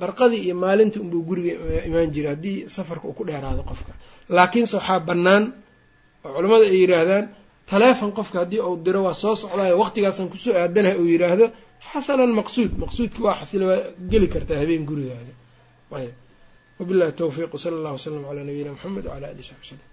barqadii iyo maalintii unbuu guriga imaan jiray haddii safarka uu ku dheeraado qofka. Laakiinse waxaa bannaan oo culammadu ay yidhaahdaan taleefon qofka haddii uu diro waa soo socdaayo waqtigaasaan ku soo aadanaha uu yidhaahdo xasana almaqsuud maqsuudki waa xasila waa geli kartaa habeen gurigaaga. Ayb wabillahi towfiiq wsala allah wasalam calaa nabiyina mxamed wcala ali saxbi slm